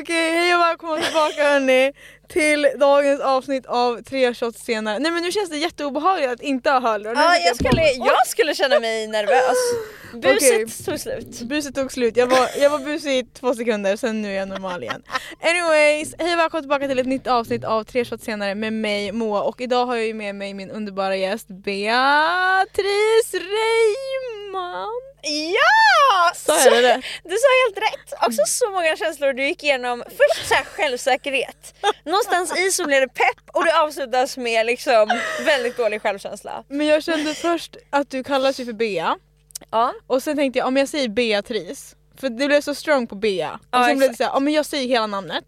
Okej, hej och välkomna tillbaka hörni till dagens avsnitt av tre shots senare. Nej men nu känns det jätteobehagligt att inte ha hörlurar. Ja, jag skulle, jag skulle känna mig nervös. Buset Okej. tog slut. Buset tog slut, jag var, jag var busig i två sekunder, sen nu är jag normal igen. Anyways, hej och välkomna tillbaka till ett nytt avsnitt av tre shots senare med mig Moa och idag har jag ju med mig min underbara gäst Beatrice Reimann. Ja! Sa jag det rätt? Du sa helt rätt. Också så många känslor du gick igenom. Först så här självsäkerhet. Någonstans i så blev det pepp och det avslutas med liksom väldigt dålig självkänsla. Men jag kände först att du kallas ju för Bea Ja. och sen tänkte jag om jag säger Beatrice, för det blev så strong på Bea. Och Ja, sen blev det såhär, ja men jag säger hela namnet.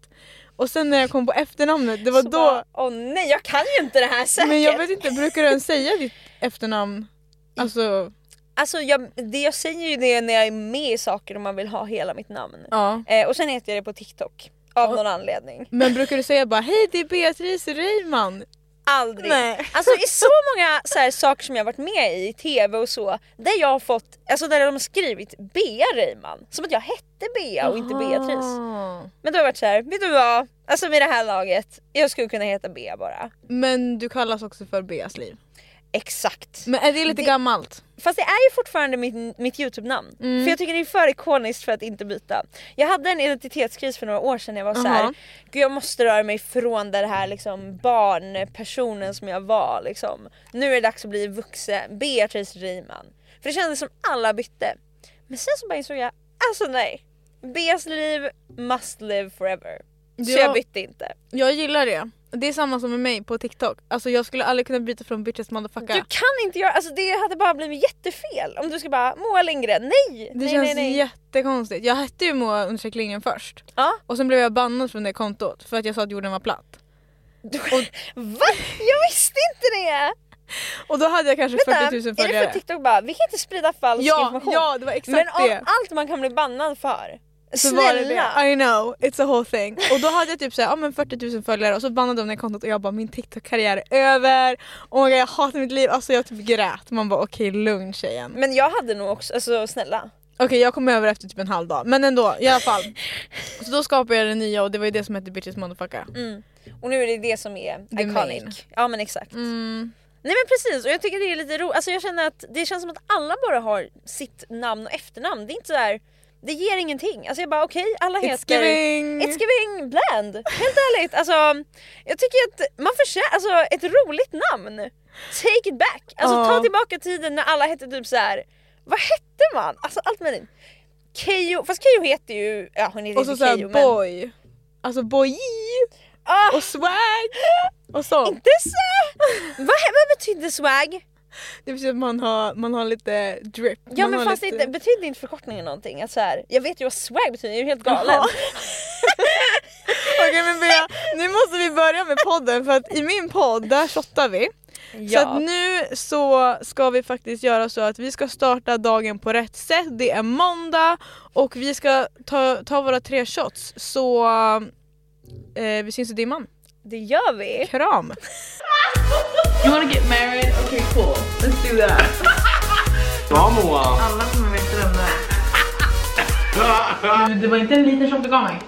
Och sen när jag kom på efternamnet, det var Så då... bara, Åh nej, jag kan ju inte det här säkert. Men jag vet inte, brukar du ens säga ditt efternamn? Alltså, Alltså jag, det jag säger ju det när jag är med i saker och man vill ha hela mitt namn. ja. Eh, och sen heter jag det på TikTok. Av någon anledning. Men brukar du säga bara hej det är Beatrice Reimann? Aldrig. Nej. Alltså i så många så här, saker som jag varit med i, i TV och så, där jag har fått, alltså där de har skrivit Bea Reimann. Som att jag hette Bea och inte Beatrice. Aha. Men då har jag varit såhär, vet du vad? Alltså vid det här laget, jag skulle kunna heta Bea bara. Men du kallas också för Beas liv. Exakt. Men är det lite Det- gammalt? Fast det är ju fortfarande mitt, mitt youtube-namn. Mm. För jag tycker det är för ikoniskt för att inte byta. Jag hade en identitetskris för några år sedan när jag var så här. Gud jag måste röra mig från den här liksom barnpersonen som jag var liksom. Nu är det dags att bli vuxen, Beatrice Reimann. För det kändes som alla bytte. Men sen så bara insåg jag, alltså nej. Beas liv must live forever. Så Ja. jag bytte inte. Jag gillar det. Det är samma som med mig på TikTok. Alltså jag skulle aldrig kunna byta från bitches motherfucker. Du kan inte göra, alltså det hade bara blivit jättefel om du ska bara Moa Lindgren, nej! det nej, känns nej, nej. jättekonstigt. Jag hette ju Moa Lindgren först. Ja. Och sen blev jag bannad från det kontot för att jag sa att jorden var platt. Va? Jag visste inte det! Och då hade jag kanske Vänta, 40 000 är det följare. för TikTok bara, vi kan inte sprida falsk Ja, information? ja det var exakt Men det. allt man kan bli bannad för, Så var det snälla! det. I know, it's a whole thing. Och då hade jag typ såhär, ja men 40 000 följare och så bannade de det kontot och jag bara min TikTok-karriär är över. Oh my God, jag hatar mitt liv. Alltså jag typ grät. Man bara okej lugn tjejen. Men jag hade nog också, alltså snälla. Okej jag kom över efter typ en halv dag. Men ändå, i alla fall. Så då skapade jag det nya och det var ju det som hette Bitches Motherfucker. Mm. Och nu är det det som är The iconic. main. Ja men exakt. Mm. Nej men precis och jag tycker det är lite roligt, alltså jag känner att det känns som att alla bara har sitt namn och efternamn. Det är inte så där, det ger ingenting. Alltså jag bara okej, alla It's heter... giving! It's giving bland, helt ärligt. Alltså, jag tycker att man förtjänar alltså, ett roligt namn. Take it back. Alltså Ja. ta tillbaka tiden när alla hette typ så här. vad hette man? Alltså allt med det. Keyyo, fast Keyyo heter ju, ja hon heter och så inte såhär Keyyo men... boy. Alltså boy Ah, och swag och sånt. inte så! vad, vad betyder swag? Det betyder att man har, man har lite drip. Ja man men fast lite... inte, betyder inte förkortningen någonting? Att så här, jag vet ju vad swag betyder, jag är helt galen. Okej men Bea, nu måste vi börja med podden för att i min podd där shottar vi. Så att nu så ska vi faktiskt göra så att vi ska starta dagen på rätt sätt. Det är måndag och vi ska ta, ta våra tre shots. Så eh, vi syns i dimman. Det gör vi. Kram! You wanna get married? Okay, cool. Let's do that. Bra Moa! Alla kommer veta vem det är. Det var inte en liten shot du gav mig.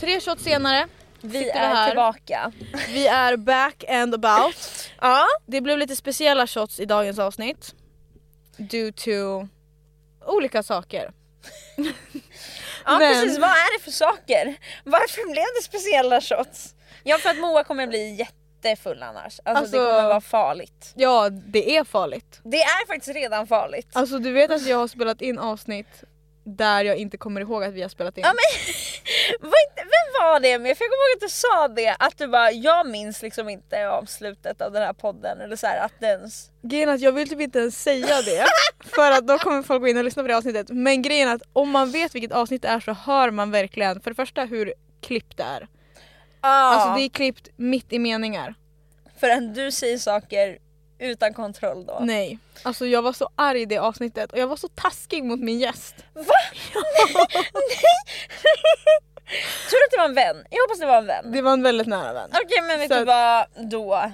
Tre shots senare, vi är här. tillbaka. vi är back and about. Ja. Det blev lite speciella shots i dagens avsnitt. Due to olika saker. Ja Men- precis, vad är det för saker? Varför blev det speciella shots? Ja för att Moa kommer bli jättefull annars. Alltså, Alltså- det kommer vara farligt. Ja, det är farligt. Det är faktiskt redan farligt. Alltså du vet att jag har spelat in avsnitt där jag inte kommer ihåg att vi har spelat in. Ja, men, var vem sa det men jag fick komma ihåg att du sa det att du bara jag minns liksom inte avslutet av den här podden eller så här, att ens... Grejen är att jag vill typ inte ens säga det för att då kommer folk gå in och lyssna på det avsnittet. Men grejen är att om man vet vilket avsnitt det är så hör man verkligen för det första hur klippt det är. Alltså det är klippt mitt i meningar. För att du säger saker utan kontroll då. Nej. Alltså jag var så arg i det avsnittet och jag var så taskig mot min gäst. Va? Tur att det var en vän. Jag hoppas det var en vän. Det var en väldigt nära vän. Okej men vet Så du vad då?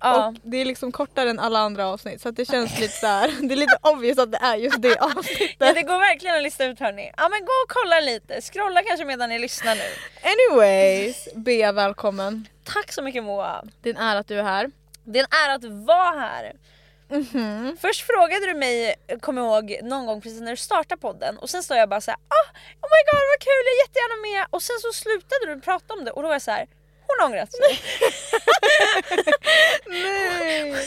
Ja. Och det är liksom kortare än alla andra avsnitt så att det känns lite så här. det är lite obvious att det är just det avsnittet. Ja, det går verkligen att lista ut hörni. Ja men gå och kolla lite, scrolla kanske medan ni lyssnar nu. Anyways, Bea välkommen. Tack så mycket Moa. Det är en ära att du är här. Det är en ära att vara här. Mhm. Först frågade du mig, kom jag ihåg, någon gång precis när du startade podden och sen står jag bara såhär ah, oh my god vad kul, jag är jättegärna med och sen så slutade du prata om det och då var jag så här. hon har ångrat sig. Nej.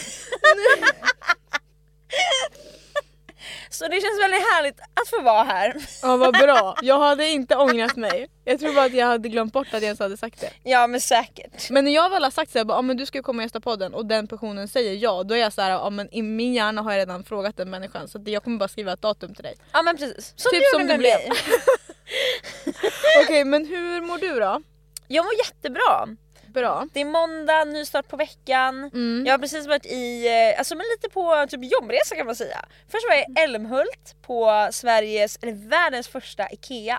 Så det känns väldigt härligt att få vara här. Ja vad bra. Jag hade inte ångrat mig. Jag tror bara att jag hade glömt bort att jag ens hade sagt det. Ja men säkert. Men när jag väl har sagt så här, bara, ah, men du ska komma och gästa podden och den personen säger ja, då är jag så här, ah, men i min hjärna har jag redan frågat den människan så jag kommer bara skriva ett datum till dig. Ja men precis. Som Typ du som det blev. Okej men hur mår du då? Jag mår jättebra. Bra. Det är måndag, ny start på veckan. Mm. Jag har precis varit i, eh, alltså men lite på typ jobbresa kan man säga. Först var jag i Älmhult på Sveriges, eller världens första IKEA.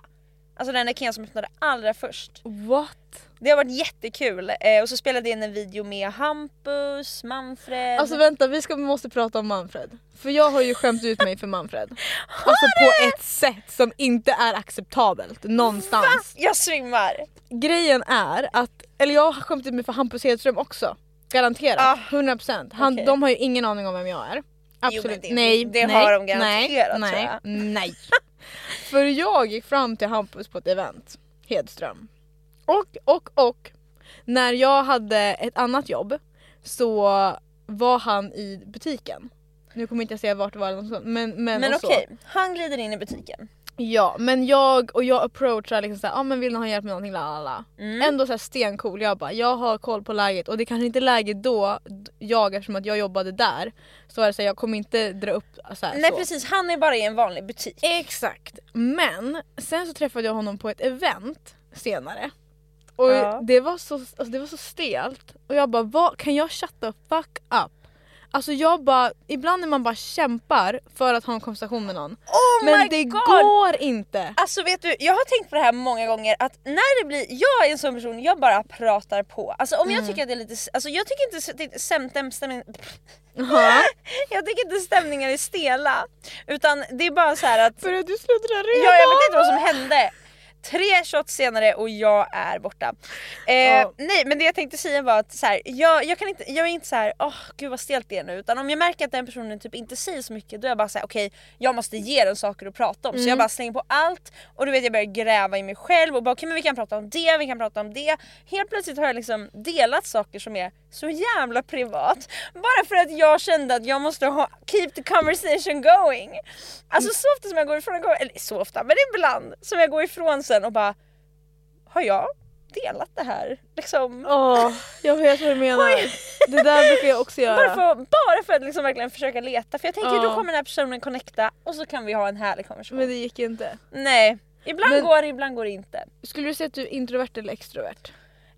Alltså den IKEA som öppnade allra först. What? Det har varit jättekul eh, och så spelade jag in en video med Hampus, Manfred. Alltså vänta vi ska, måste prata om Manfred. För jag har ju skämt ut mig för Manfred. Alltså på ett sätt som inte är acceptabelt någonstans. jag svimmar! Grejen är att, eller jag har skämt ut mig för Hampus Hedström också. Garanterat, Ah, 100%. Han, okej. De har ju ingen aning om vem jag är. Absolut. men det- nej, det nej, har de garanterat, nej, tror jag. nej. för jag gick fram till Hampus på ett event, Hedström. Och, och, och. När jag hade ett annat jobb så var han i butiken. Nu kommer inte jag säga vart det var men, men, Men okej, han glider in i butiken. Ja men jag och jag approachar liksom såhär, ah, men vill ni ha hjälp med någonting la la la. Mm. Ändå såhär stencool, jag bara jag har koll på läget och det kanske inte är läge då, jag eftersom att jag jobbade där. Så var det såhär, jag kommer inte dra upp såhär, Nej så. precis, han är bara i en vanlig butik. Exakt. Men sen så träffade jag honom på ett event senare. Och Ja. det, var så, alltså det var så stelt. Och jag bara, vad, kan jag the fuck up? Alltså jag bara, ibland när man bara kämpar för att ha en konversation med någon. Oh men det God! går inte. Alltså vet du, jag har tänkt på det här många gånger att när det blir, jag är en sån person, jag bara pratar på. Alltså om jag tycker att det är lite, alltså jag tycker inte det- stäm, stäm, jag tycker inte stämningar är stela. Utan det är bara så här att, Börjar du sluddra redan? ja jag vet inte vad som hände. Tre shots senare och jag är borta. Eh, Ja. Nej men det jag tänkte säga var att så här, jag, jag, kan inte, jag är inte så här, åh gud vad stelt det är nu. Utan om jag märker att den personen typ inte säger så mycket då är jag bara så här: okej jag måste ge den saker att prata om. Så Mm. jag bara slänger på allt och du vet jag börjar gräva i mig själv och bara okej men vi kan prata om det, vi kan prata om det. Helt plötsligt har jag liksom delat saker som är så jävla privat. Bara för att jag kände att jag måste ha, keep the conversation going. Alltså så ofta som jag går ifrån eller så ofta men ibland som jag går ifrån sen och bara har jag delat det här? Liksom, Åh, jag vet vad du menar. Det där brukar jag också bara, göra. för, bara för att liksom verkligen försöka leta för jag tänker Ja. då kommer den här personen connecta och så kan vi ha en härlig konversation. Men det gick inte. Nej, ibland Men- går det, ibland går det inte. Skulle du säga att du är introvert eller extrovert?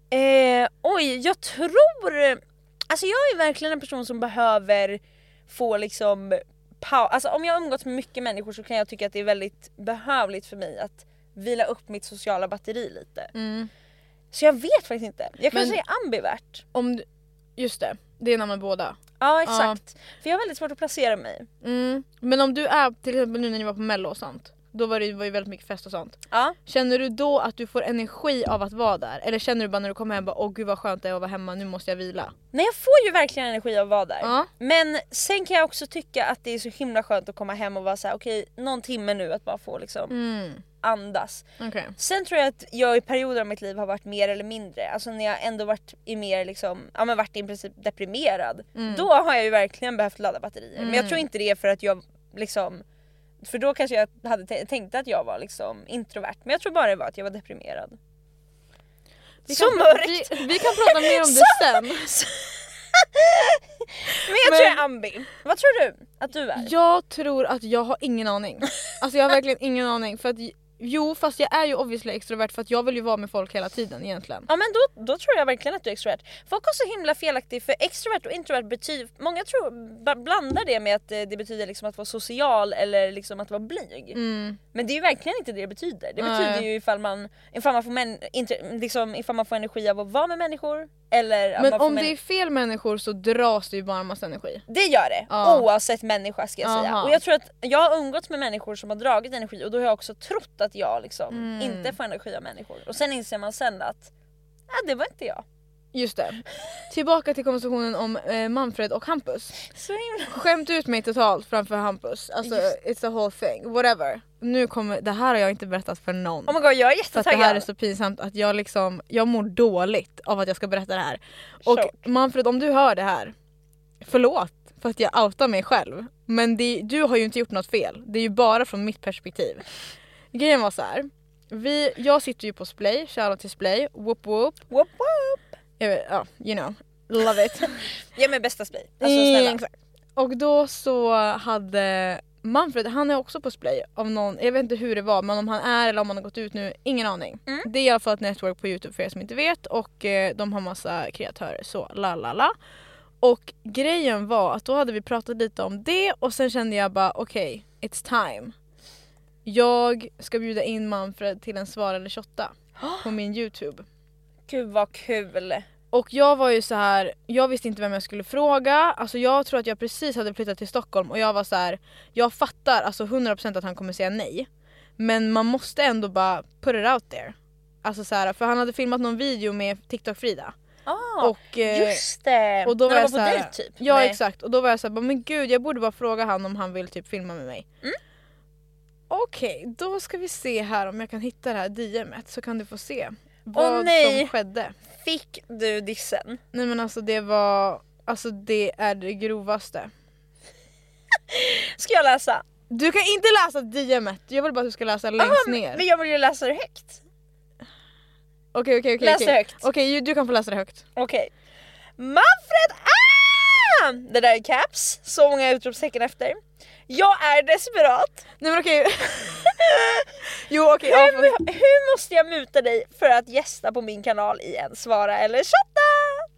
Eh, oj, jag tror... Alltså jag är verkligen en person som behöver få liksom paus. Alltså om jag umgåtts med mycket människor så kan jag tycka att det är väldigt behövligt för mig att vila upp mitt sociala batteri lite. Så jag vet faktiskt inte. Jag kanske Men- är ambivert. Om du, just det, det är när man båda. Ja exakt. För jag har väldigt svårt att placera mig. Mm. Men om du är till exempel nu när ni var på mello och sånt. Då var det var ju väldigt mycket fest och sånt. Ja. Känner du då att du får energi av att vara där? Eller känner du bara när du kommer hem bara åh gud vad skönt det är att vara hemma, nu måste jag vila? Nej jag får ju verkligen energi av att vara där. Ja. Men sen kan jag också tycka att det är så himla skönt att komma hem och vara såhär okej någon timme nu att bara få liksom Mm. andas. Okej. Sen tror jag att jag i perioder av mitt liv har varit mer eller mindre, alltså när jag ändå varit i mer liksom, ja men varit i princip deprimerad. Då har jag ju verkligen behövt ladda batterier. Men jag tror inte det är för att jag liksom för då kanske jag hade tänkt att jag var liksom introvert men jag tror bara det var att jag var deprimerad. Vi Så kan, mörkt! Vi, vi kan prata mer om det sen. Men jag tror jag är ambi. Vad tror du att du är? Jag tror att jag har ingen aning. Alltså jag har verkligen ingen aning för att Jo fast jag är ju obviously extrovert för att jag vill ju vara med folk hela tiden egentligen. Ja men då, då tror jag verkligen att du är extrovert. Folk har så himla felaktigt för extrovert och introvert betyder, många tror, blandar det med att eh, det betyder liksom att vara social eller liksom att vara blyg. Mm. Men det är ju verkligen inte det det betyder. Det Nej. betyder ju ifall man, ifall man, får, män, inte, liksom, ifall man får energi av att vara med människor eller Men om det är fel människor så dras det ju bara massa energi. Det gör det, Ja. oavsett människa ska jag säga. Aha. Och jag tror att jag har umgåtts med människor som har dragit energi och då har jag också trott att jag liksom Mm. inte får energi av människor. Och sen inser man sen att ah, det var inte jag. Just det. Tillbaka till konversationen om eh, Manfred och Hampus. Så himla... Skämt ut mig totalt framför Hampus. Alltså it's a whole thing. Whatever. Nu kommer, det här har jag inte berättat för någon. Oh my god jag är För att det här är jättetaggad. så pinsamt att jag liksom, jag mår dåligt av att jag ska berätta det här. Och Chock. Manfred om du hör det här, förlåt för att jag outar mig själv. Men det, du har ju inte gjort något fel, det är ju bara från mitt perspektiv. Grejen var så här. Vi, jag sitter ju på Splay, shoutout till Splay, whoop whoop. Whoop, whoop. Jag vet, ja, you know, love it. Ge mig bästa spray. Alltså snälla. Exakt. Och då så hade Manfred, han är också på Splay av någon, jag vet inte hur det var men om han är eller om han har gått ut nu, ingen aning. Mm. Det är i alla fall ett network på youtube för er som inte vet och eh, de har massa kreatörer så la la la. Och grejen var att då hade vi pratat lite om det och sen kände jag bara okej, it's time. Jag ska bjuda in Manfred till en svar eller shotta på min youtube. Gud vad kul. Och jag var ju så här, jag visste inte vem jag skulle fråga. Alltså jag tror att jag precis hade flyttat till Stockholm och jag var så här, jag fattar alltså 100% att han kommer säga nej. Men man måste ändå bara put it out there. Alltså så här, för han hade filmat någon video med TikTok-Frida. Ah, och, eh, just det! och då När var de jag var så på dejt typ? Ja Nej. exakt och då var jag såhär, men gud jag borde bara fråga han om han vill typ filma med mig. Mm. Okej, då ska vi se här om jag kan hitta det här DMet så kan du få se vad nej. som skedde. Fick du dissen? Nej men alltså det var, alltså det är det grovaste. Ska jag läsa? Du kan inte läsa DMet, jag vill bara att du ska läsa längst Ah, ner. Men jag vill ju läsa det högt. Okej okej okej. Läs okej. högt. Okej ju- du kan få läsa det högt. Okej. Manfred ah! Det där är caps, så många utropstecken efter. Jag är desperat. Nej men okej. jo okej. ja, Hur, hur måste jag muta dig för att gästa på min kanal i en svara eller chatta?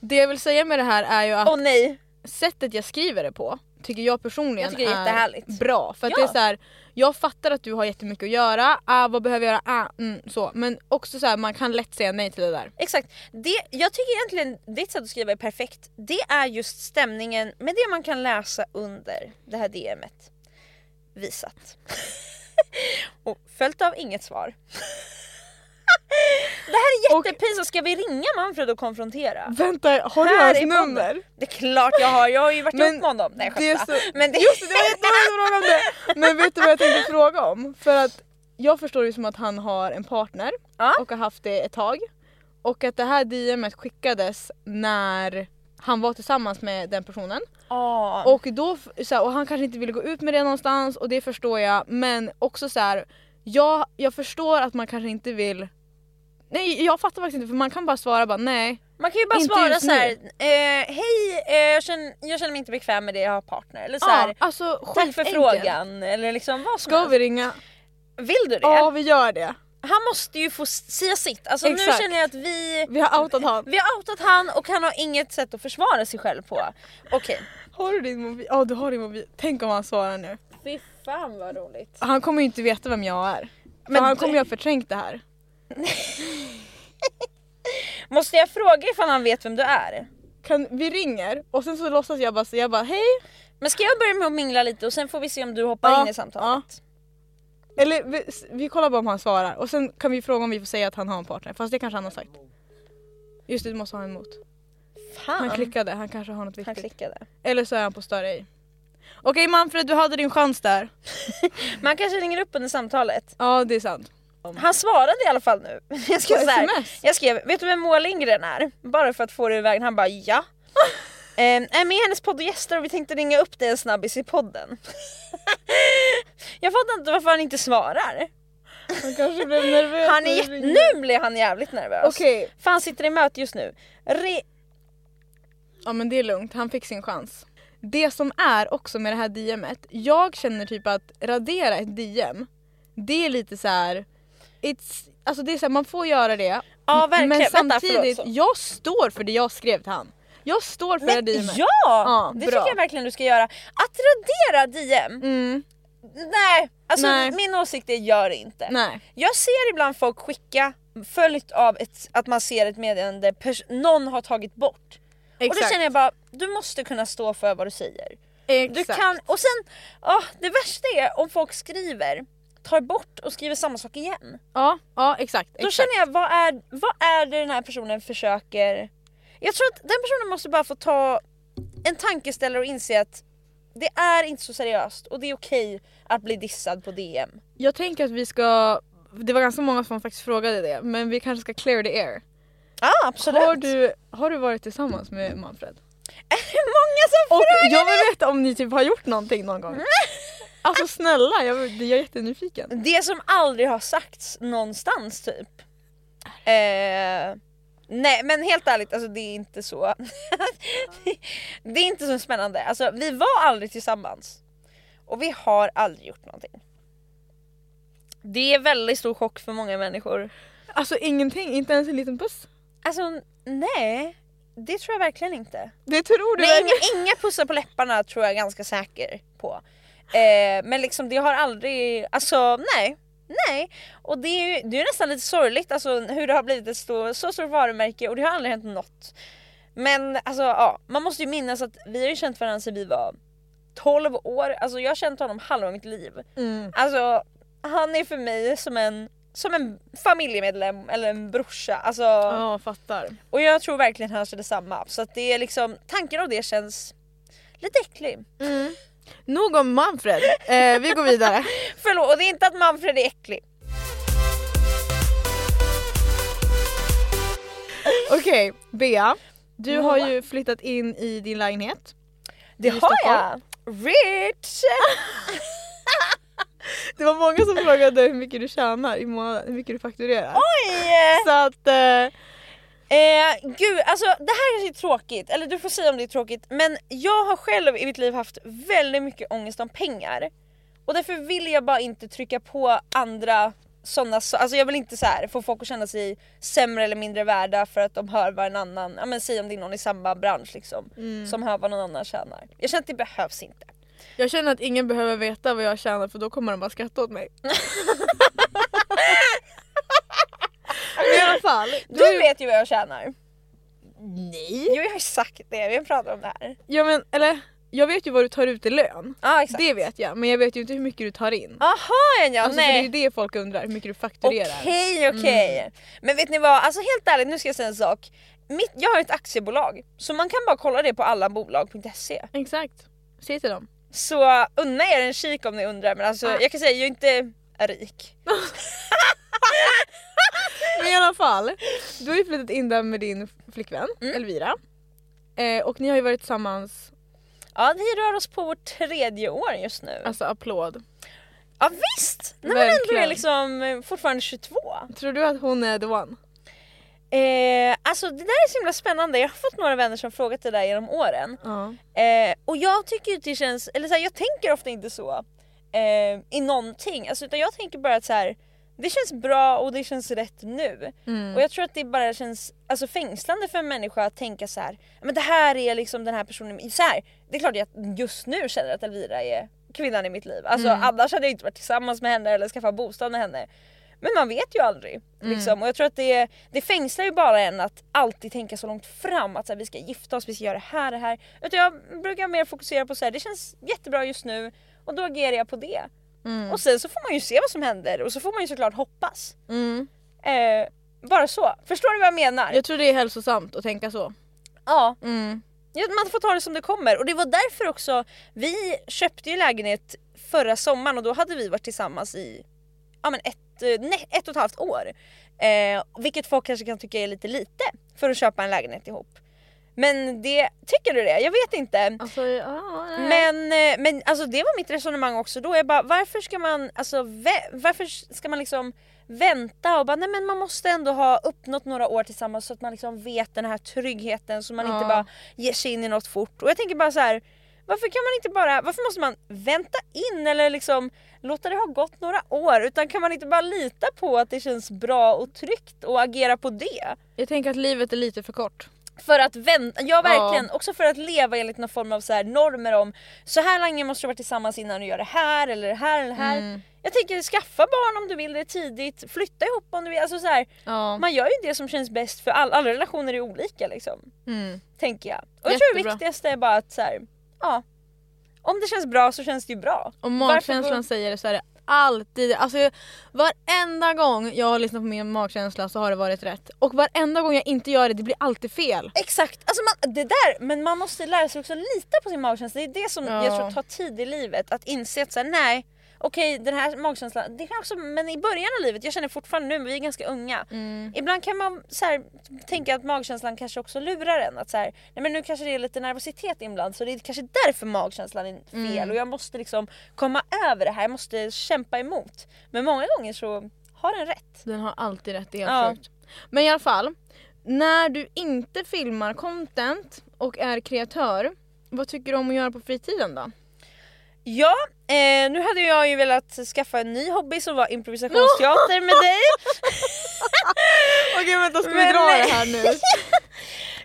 det jag vill säga med det här är ju att Åh nej, sättet jag skriver det på tycker jag personligen Jag tycker är jättehärligt. bra. För att Ja. det är så här, jag fattar att du har jättemycket att göra, ah, vad behöver jag göra, ah, mm, så. Men också så här, man kan lätt säga nej till det där. exakt. Det, jag tycker egentligen ditt sätt att skriva är perfekt. Det är just stämningen med det man kan läsa under det här DMet. Visat. Och följt av inget svar. det här är jättepinsamt, ska vi ringa Manfred och konfrontera? Vänta, har du hans nummer? Det är klart jag har, jag har ju varit ihop med honom. Nej det skämta. så- Men det, Just det, det var frågade om det! Men vet du vad jag tänkte fråga om? För att jag förstår ju som att han har en partner Ja. och har haft det ett tag. Och att det här DMet skickades när han var tillsammans med den personen. Ah. Och, då, så här, och han kanske inte ville gå ut med det någonstans och det förstår jag men också så här, jag, jag förstår att man kanske inte vill Nej jag fattar faktiskt inte för man kan bara svara bara nej. Man kan ju bara Inte svara så här. Eh, hej eh, jag, känner, jag känner mig inte bekväm med det, jag har partner. Eller så här, Ja, alltså tack för frågan. Eller liksom vad som Ska helst. vi ringa? Vill du det? Ja vi gör det. Han måste ju få säga sitt. Alltså nu Exakt. känner jag att vi, Vi har outat han. vi har outat han och han har inget sätt att försvara sig själv på. Okej. Har du din mobil? Ja du har din mobil. Tänk om han svarar nu. Fy fan vad roligt. Han kommer ju inte veta vem jag är. Men han kommer ju ha förträngt det här. Måste jag fråga ifall han vet vem du är? Kan, vi ringer och sen så låtsas jag bara, så jag bara hej. Men ska jag börja med att mingla lite och sen får vi se om du hoppar Ja, in i samtalet? Eller vi, vi kollar bara om han svarar och sen kan vi fråga om vi får säga att han har en partner. Fast det kanske han har sagt. Just det, du måste ha en emot. Fan. Han klickade, han kanske har något Han viktigt. klickade. Eller så är han på större ej. Okej Manfred, du hade din chans där. Man kanske ringer upp under samtalet. Ja det är sant. Han svarade i alla fall nu. Jag skrev, här, jag skrev, vet du vem Moa Lindgren är? Bara för att få det i vägen. Han bara ja. Eh, är med i hennes podd och gäster och vi tänkte ringa upp dig en snabbis i podden. jag fattar inte varför han inte svarar. Han kanske blev nervös. Han är jätte... Nu blir han jävligt nervös. Okej, Fan sitter i möte just nu. Re... ja men det är lugnt. Han fick sin chans. Det som är också med det här DMet, jag känner typ att radera ett DM, det är lite så här. It's, alltså det är så här, man får göra det. Ja verkligen. Men Vänta, samtidigt, så. jag står för det jag skrev till han. Jag står för det Men, DMet. ja! Ja, det bra. tycker jag verkligen du ska göra. Att radera DM, Mm, nej. Alltså Nej. min åsikt är gör det inte. nej. Jag ser ibland folk skicka följt av ett, att man ser ett meddelande någon har tagit bort. Och då Exakt. känner jag bara, du måste kunna stå för vad du säger. Du Exakt. kan, och sen, ah, det värsta är om folk skriver, tar bort och skriver samma sak igen. Ja, ja exakt. Då exakt. känner jag, vad är, vad är det den här personen försöker... Jag tror att den personen måste bara få ta en tankeställare och inse att det är inte så seriöst och det är okej att bli dissad på DM. Jag tänker att vi ska, det var ganska många som faktiskt frågade det, men vi kanske ska clear the air. Ja ah, absolut. Har du, har du varit tillsammans med Manfred? Många som Och frågar! jag vill veta om ni typ har gjort någonting någon gång. Alltså snälla, jag, jag är jättenyfiken. Det som aldrig har sagts någonstans typ. Eh, nej men helt ärligt, alltså det är inte så. det är inte så spännande. Alltså vi var aldrig tillsammans. Och vi har aldrig gjort någonting. Det är väldigt stor chock för många människor. Alltså ingenting, inte ens en liten puss? Alltså nej, det tror jag verkligen inte. Det tror du Nej, inga, inga pussar på läpparna tror jag är ganska säker på. Eh, men liksom det har aldrig, alltså nej. Nej, och det är ju det är nästan lite sorgligt alltså, hur det har blivit ett stå, så stort varumärke och det har aldrig hänt något. Men alltså ja, man måste ju minnas att vi har ju känt varandra sedan vi var 12 år, alltså jag har känt honom halva mitt liv. Mm. Alltså han är för mig som en, som en familjemedlem eller en brorsa. Alltså, Ja, fattar. och jag tror verkligen han känner detsamma. Så att det är liksom, tanken av det känns lite äcklig. Nog om Manfred, eh, vi går vidare. Förlåt, och det är inte att Manfred är äcklig. Okej, Bea. Du har ju flyttat in i din lägenhet. Det I har Stockholm. jag! Rich! Det var många som frågade hur mycket du tjänar i månaden, hur mycket du fakturerar. Oj! Så att, eh, Eh, gud, alltså det här är tråkigt, eller du får säga om det är tråkigt men jag har själv i mitt liv haft väldigt mycket ångest om pengar. Och därför vill jag bara inte trycka på andra sådana så alltså jag vill inte så här få folk att känna sig sämre eller mindre värda för att de hör vad en annan, ja men säg om det är någon i samma bransch liksom, som hör vad någon annan tjänar. Jag känner att det behövs inte. jag känner att ingen behöver veta vad jag tjänar för då kommer de bara skratta åt mig. Fall. Du vet ju vad jag tjänar. Nej. Jo jag har ju sagt det, vi har pratat om det här. Ja men eller, jag vet ju vad du tar ut i lön. Ja exakt. Det vet jag, men jag vet ju inte hur mycket du tar in. Aha ja, Alltså, för det är nej. ju det folk undrar, hur mycket du fakturerar. Okej okej. Men vet ni vad, alltså helt ärligt nu ska jag säga en sak. Mitt, jag har ett aktiebolag så man kan bara kolla det på allabolag.se. Exakt. Säg till dem. Så unna er en kik om ni undrar men alltså Ah. jag kan säga jag är inte rik. Men i alla fall, du har ju flyttat in där med din flickvän Mm. Elvira. Eh, och ni har ju varit tillsammans, Ja vi rör oss på vårt tredje år just nu. alltså applåd. Ja visst! När man ändå är liksom eh, fortfarande 22. Tror du att hon är the one? Eh, alltså det där är så himla spännande, jag har fått några vänner som frågat det där genom åren. Ja. Eh, och jag tycker ju att det känns, eller så här, jag tänker ofta inte så eh, i någonting, alltså, utan jag tänker bara att så här, det känns bra och det känns rätt nu. Mm. Och jag tror att det bara känns alltså, fängslande för en människa att tänka så här, men det här är liksom den här personen, så här, det är klart att jag just nu känner att Elvira är kvinnan i mitt liv. Alltså Mm. annars hade jag inte varit tillsammans med henne eller skaffat bostad med henne. Men man vet ju aldrig. Mm. Liksom. Och jag tror att det, det fängslar ju bara en att alltid tänka så långt fram att så här, vi ska gifta oss, vi ska göra det här, det här. Utan jag brukar mer fokusera på så här, det känns jättebra just nu och då agerar jag på det. Mm. Och sen så får man ju se vad som händer och så får man ju såklart hoppas. Mm. Eh, bara så. Förstår du vad jag menar? Jag tror det är hälsosamt att tänka så. Ja, Mm. Ja, man får ta det som det kommer och det var därför också vi köpte ju lägenhet förra sommaren och då hade vi varit tillsammans i ja, men ett, eh, nej, ett och ett halvt år. Eh, vilket folk kanske kan tycka är lite lite för att köpa en lägenhet ihop. Men det, tycker du det? Jag vet inte. Alltså, ja. Men, eh, men alltså det var mitt resonemang också då. Jag bara, varför ska man, alltså, varför ska man liksom vänta och bara nej men man måste ändå ha uppnått några år tillsammans så att man liksom vet den här tryggheten så man Ja. inte bara ger sig in i något fort. Och jag tänker bara så här. Varför kan man inte bara, varför måste man vänta in eller liksom låta det ha gått några år utan kan man inte bara lita på att det känns bra och tryggt och agera på det? Jag tänker att livet är lite för kort. För att vänta, ja verkligen, också för att leva enligt någon form av så här normer om så här länge måste du vara tillsammans innan du gör det här eller det här eller det här. Mm. Jag tänker skaffa barn om du vill det tidigt, flytta ihop om du vill. Alltså så här, Ja. man gör ju det som känns bäst för all, alla relationer är olika liksom. Mm. Tänker jag. Och jag tror det viktigaste är bara att så här, ja. Om det känns bra så känns det ju bra. Om Varför magkänslan gå- säger det så är det alltid, alltså jag- varenda gång jag har lyssnat på min magkänsla så har det varit rätt. Och varenda gång jag inte gör det, det blir alltid fel. Exakt, alltså man, det där, men man måste lära sig också lita på sin magkänsla. Det är det som Ja. jag tror tar tid i livet. Att inse att så här, nej, okej den här magkänslan, det kan också, men i början av livet, jag känner fortfarande nu, men vi är ganska unga. Mm. Ibland kan man så här, tänka att magkänslan kanske också lurar en. Att så här, nej men nu kanske det är lite nervositet inbland så det är kanske därför magkänslan är fel Mm. och jag måste liksom komma över det här, jag måste kämpa emot. Men många gånger så har den rätt. Den har alltid rätt, det är Ja. helt sjukt. Men i alla fall, när du inte filmar content och är kreatör, vad tycker du om att göra på fritiden då? Ja, eh, nu hade jag ju velat skaffa en ny hobby som var improvisationsteater med dig. Okej vänta, ska Men vi dra det här nu?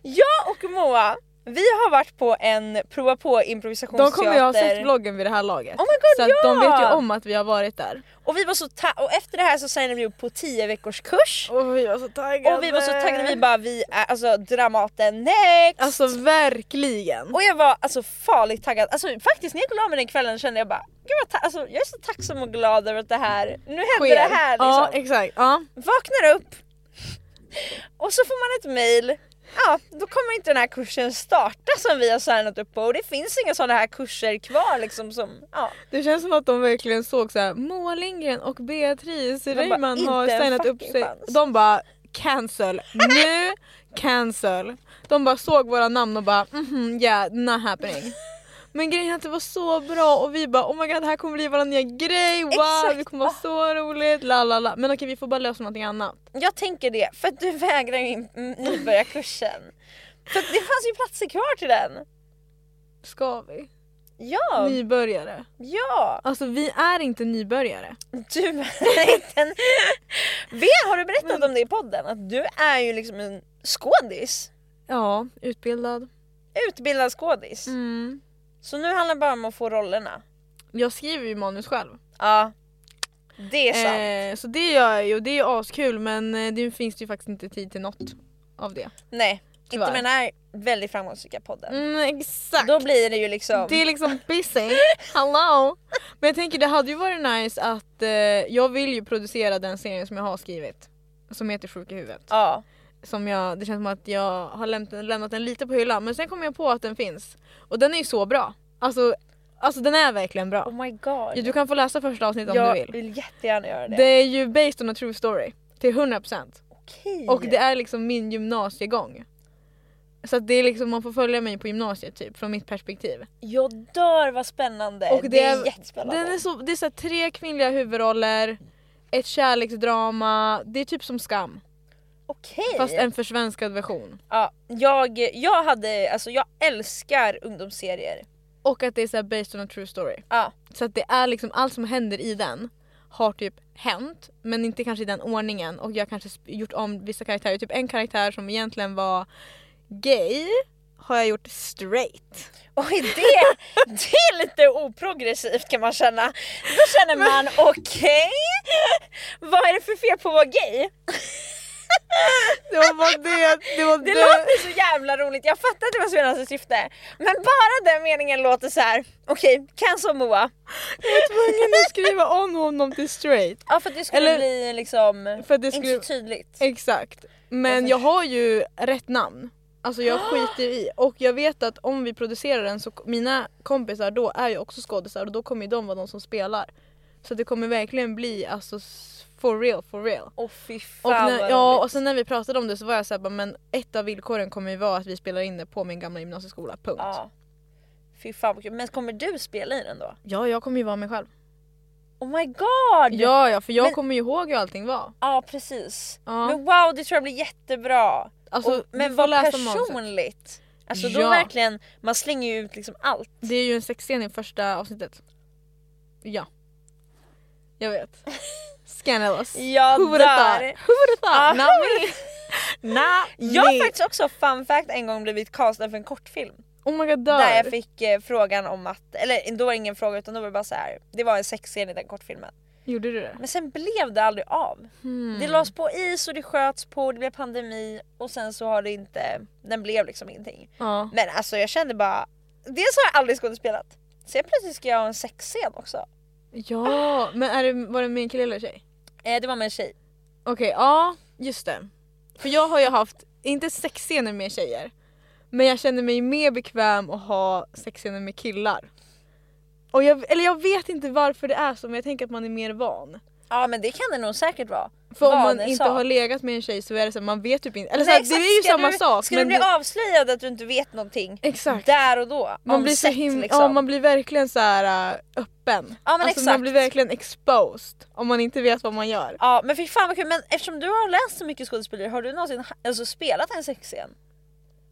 Jag och Moa, vi har varit på en prova på De improvisationsteater. kommer ju ha sett vloggen vid det här laget. Oh my god, så att ja! de vet ju om att vi har varit där. Och vi var så ta- och efter det här så signade vi upp på 10 veckors kurs. Och vi var så taggade. Och vi var så taggade, vi bara vi är alltså Dramaten next! Alltså verkligen. och jag var alltså farligt taggad, alltså faktiskt när jag gick och la mig den kvällen kände jag bara Gud vad ta- alltså, jag är så tacksam och glad över att det här, nu händer det här liksom. Ja exakt. Ja. Vaknar upp och så får man ett mail Ja, då kommer inte den här kursen starta som vi har signat upp på och det finns inga sådana här kurser kvar liksom som, ja. Det känns som att de verkligen såg så här. Moa Lindgren och Beatrice Reimann har signat upp sig. chans. De bara cancel, nu cancel. De bara såg våra namn och bara mhm yeah not happening. Men grejen är att det var så bra och vi bara oh my god det här kommer bli vår nya grej, wow Exakt. det kommer vara så roligt, la la la. Men okej vi får bara lösa någonting annat. Jag tänker det, för att du vägrar ju nybörjarkursen. För att det fanns ju platser kvar till den. Ska vi? Ja, Nybörjare. ja. Alltså vi är inte nybörjare. Du är inte en... Vet, har du berättat om det i podden? Att du är ju liksom en skådis. Ja, utbildad. Utbildad skådis. Mm. Så nu handlar det bara om att få rollerna. Jag skriver ju manus själv. Ja. Det är sant. Eh, så det gör jag ju och det är ju askul men eh, det finns det ju faktiskt inte tid till något av det. Nej, tyvärr. inte med den här väldigt framgångsrika podden. Mm, exakt. Då blir det ju liksom... Det är liksom busy. Hello! Men jag tänker det hade ju varit nice att eh, jag vill ju producera den serien som jag har skrivit. Som heter Sjuk i huvudet. Ja. Som jag, det känns som att jag har lämnat, lämnat den lite på hyllan men sen kom jag på att den finns. Och den är ju så bra. Alltså, alltså den är verkligen bra. Oh my god. Du kan få läsa första avsnittet om jag du vill. vill jättegärna göra det. Det är ju based on a true story. Till 100%. Okej. Och det är liksom min gymnasiegång. Så det är liksom, man får följa mig på gymnasiet typ från mitt perspektiv. Jag dör vad spännande. Och det, är, jättespännande. Den är så, det är så tre kvinnliga huvudroller, ett kärleksdrama, det är typ som Skam. Okej. Fast en försvenskad version. Ja, jag, jag hade, alltså jag älskar ungdomsserier. Och att det är så här based on a true story. Ja. Så att det är liksom allt som händer i den har typ hänt men inte kanske i den ordningen och jag har kanske gjort om vissa karaktärer. Typ en karaktär som egentligen var gay har jag gjort straight. Oj det, det är lite oprogressivt kan man känna. Då känner man okej, vad är det för fel på att vara gay? Det var det, det var Det det. låter så jävla roligt, jag fattar att det var Svenas syfte. Men bara den meningen låter så här. okej, cancel Moa. Jag var tvungen att skriva om honom till straight. Ja för att det skulle Eller- bli liksom, För det inte skulle, så tydligt. exakt. Men jag har ju rätt namn. Alltså jag skiter i och jag vet att om vi producerar den så mina kompisar då är ju också skådisar och då kommer ju de vara de som spelar. Så det kommer verkligen bli alltså for real, for real. Åh fy Och, fan när, vad ja, och sen när vi pratade om det så var jag såhär men ett av villkoren kommer ju vara att vi spelar in det på min gamla gymnasieskola, punkt. Ja, Ja. Fy fan vad kul. Men kommer du spela i den då? jag kommer ju vara mig själv. Oh my god! Ja, ja, för jag Men- kommer ju ihåg hur allting var. Ja precis. Ja. Men wow det tror jag blir jättebra. Alltså, och, men vad personligt. Alltså då Ja. verkligen, man slänger ju ut liksom allt. Det är ju en sexscen i första avsnittet. Ja. Jag vet. Scandalous. Ja Who would have där. thought? Who would have thought? Not me. Not Jag har faktiskt också fun fact en gång blivit castad för en kortfilm. Oh my god. Där jag fick eh, frågan om att, eller då var det ingen fråga utan då var det bara så här. det var en sexscen i den kortfilmen. Gjorde du det? Men sen blev det aldrig av. Hmm. Det lades på is och det sköts på, det blev pandemi och sen så har det inte, den blev liksom ingenting. Ja. Men alltså jag kände bara, dels har jag aldrig skådespelat. Sen plötsligt ska jag ha en sexscen också. Ja, men är det, var det med en kille eller tjej? Eh, det var med en tjej. Okej, ja just det. För jag har ju haft, inte sexscener med tjejer, men jag känner mig mer bekväm att ha sexscener med killar. Och jag, eller jag vet inte varför det är så men jag tänker att man är mer van. Ja men det kan det nog säkert vara. För om man inte har legat med en tjej så är det så här, man vet typ inte. Eller så Nej, här, det exakt. är ju Ska samma du, sak. Ska men du bli det- avslöjad att du inte vet någonting Exakt. där och då? Man blir, så him- liksom. ja, man blir verkligen så här äh, öppen. Ja, men alltså, exakt. Man blir verkligen exposed om man inte vet vad man gör. Ja men fy fan vad kul, men eftersom du har läst så mycket skådespeleri, har du någonsin alltså, spelat en sexscen?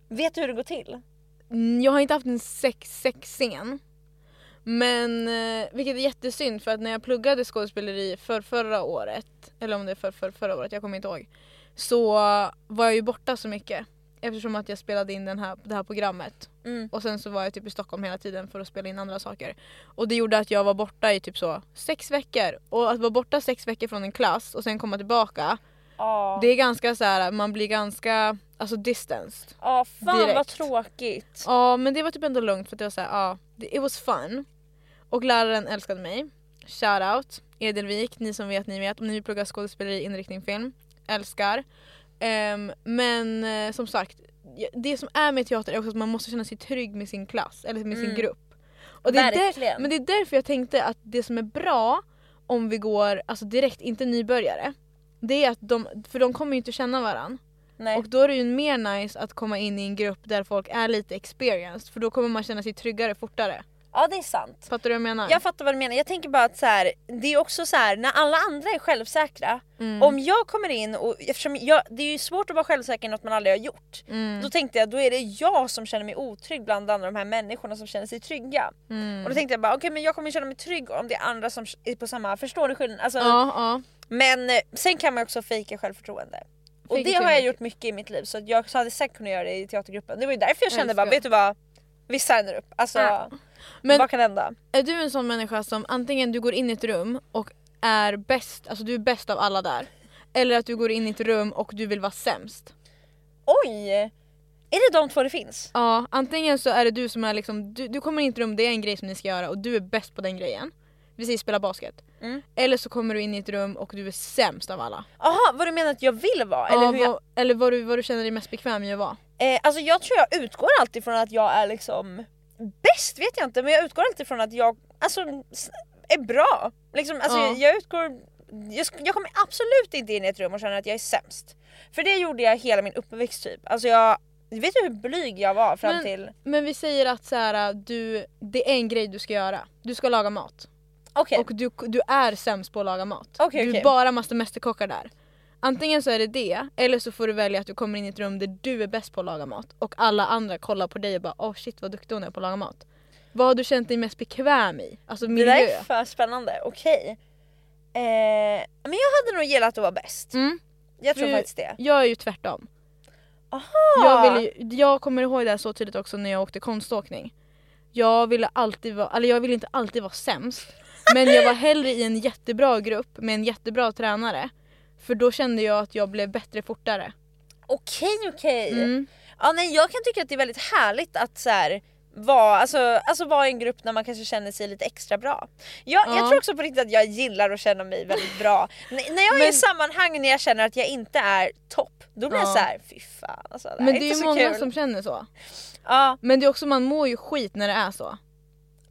Vet du hur det går till? Mm, Jag har inte haft en sex sexscen. Men eh, vilket är jättesynd för att när jag pluggade skådespeleri för förra året, eller om det är för, för förra året, jag kommer inte ihåg. Så var jag ju borta så mycket. Eftersom att jag spelade in den här, det här programmet. Mm. Och sen så var jag typ i Stockholm hela tiden för att spela in andra saker. Och det gjorde att jag var borta i typ så sex veckor. Och att vara borta sex veckor från en klass och sen komma tillbaka. Ja. Det är ganska så här, man blir ganska alltså distanced. Ja fan vad direkt. tråkigt. Ja men det var typ ändå lugnt för att det var såhär, ja, it was fun. Och läraren älskade mig. Shout out Edelvik, ni som vet ni vet. Om ni vill plugga skådespeleri, inriktning, film. Älskar. Ehm, men eh, som sagt, det som är med teater är också att man måste känna sig trygg med sin klass eller med sin Mm. grupp. Och det är där, men det är därför jag tänkte att det som är bra om vi går alltså direkt, inte nybörjare. Det är att de, för de kommer ju inte känna varandra. Nej. Och då är det ju mer nice att komma in i en grupp där folk är lite experienced för då kommer man känna sig tryggare fortare. Ja det är sant. Fattar du vad jag menar? Jag fattar vad du menar. Jag tänker bara att så här, det är också så här när alla andra är självsäkra. Mm. Om jag kommer in och eftersom jag, det är ju svårt att vara självsäker i något man aldrig har gjort. Mm. Då tänkte jag då är det jag som känner mig otrygg bland alla de här människorna som känner sig trygga. Mm. Och då tänkte jag bara okej men jag kommer känna mig trygg om det är andra som är på samma, förstår du skillnaden? Alltså, Ja, ja. Men eh, sen kan man också fejka självförtroende. Och Fake det har jag gjort mycket i mitt liv så jag hade säkert kunnat göra det i teatergruppen. Det var ju därför jag kände Älskar. bara vet du vad? Vi signar upp. Alltså Ja. Men vad kan hända? är du en sån människa som antingen du går in i ett rum och är bäst, alltså du är bäst av alla där. Eller att du går in i ett rum och du vill vara sämst. Oj! Är det de två det finns? Ja, antingen så är det du som är liksom, du, du kommer in i ett rum, det är en grej som ni ska göra och du är bäst på den grejen. Vi säger spela basket. Mm. Eller så kommer du in i ett rum och du är sämst av alla. Jaha, vad du menar att jag vill vara? Ja, eller hur jag, vad, eller vad, du, vad du känner dig mest bekväm i att vara. eh, alltså jag tror jag utgår alltid från att jag är liksom bäst vet jag inte men jag utgår alltid från att jag alltså, är bra. Liksom, alltså, Ja. jag, utgår jag, jag kommer absolut inte in i ett rum och känna att jag är sämst. För det gjorde jag hela min uppväxt typ. Alltså jag, vet du hur blyg jag var fram Men- till... Men vi säger att så här, du, det är en grej du ska göra. Du ska laga mat. Okej, Och du, du är sämst på att laga mat. Okej, du är bara master mästerkockar där. Antingen så är det det, eller så får du välja att du kommer in i ett rum där du är bäst på att laga mat. Och alla andra kollar på dig och bara åh shit vad duktig hon är på att laga mat. Vad har du känt dig mest bekväm i? Alltså det miljö? där är för spännande. Okej. Eh, men jag hade nog gillat att vara bäst. Mm. Jag tror För- faktiskt det. Jag är ju tvärtom. Aha! Jag, vill ju, jag kommer ihåg det här så tydligt också när jag åkte konståkning. Jag ville alltid vara, eller jag ville inte alltid vara sämst. Men jag var hellre i en jättebra grupp med en jättebra tränare. För då kände jag att jag blev bättre fortare. Okej okej. Mm. Ja, nej, jag kan tycka att det är väldigt härligt att så här, vara, alltså, alltså vara i en grupp där man kanske känner sig lite extra bra. Jag, jag Ja. tror också på riktigt att jag gillar att känna mig väldigt bra. N- när jag är i Men- sammanhang när jag känner att jag inte är topp, då blir jag Ja. så här, fy fan alltså, det Men är det är inte ju många kul. som känner så. Ja, Men det är också, man mår ju skit när det är så.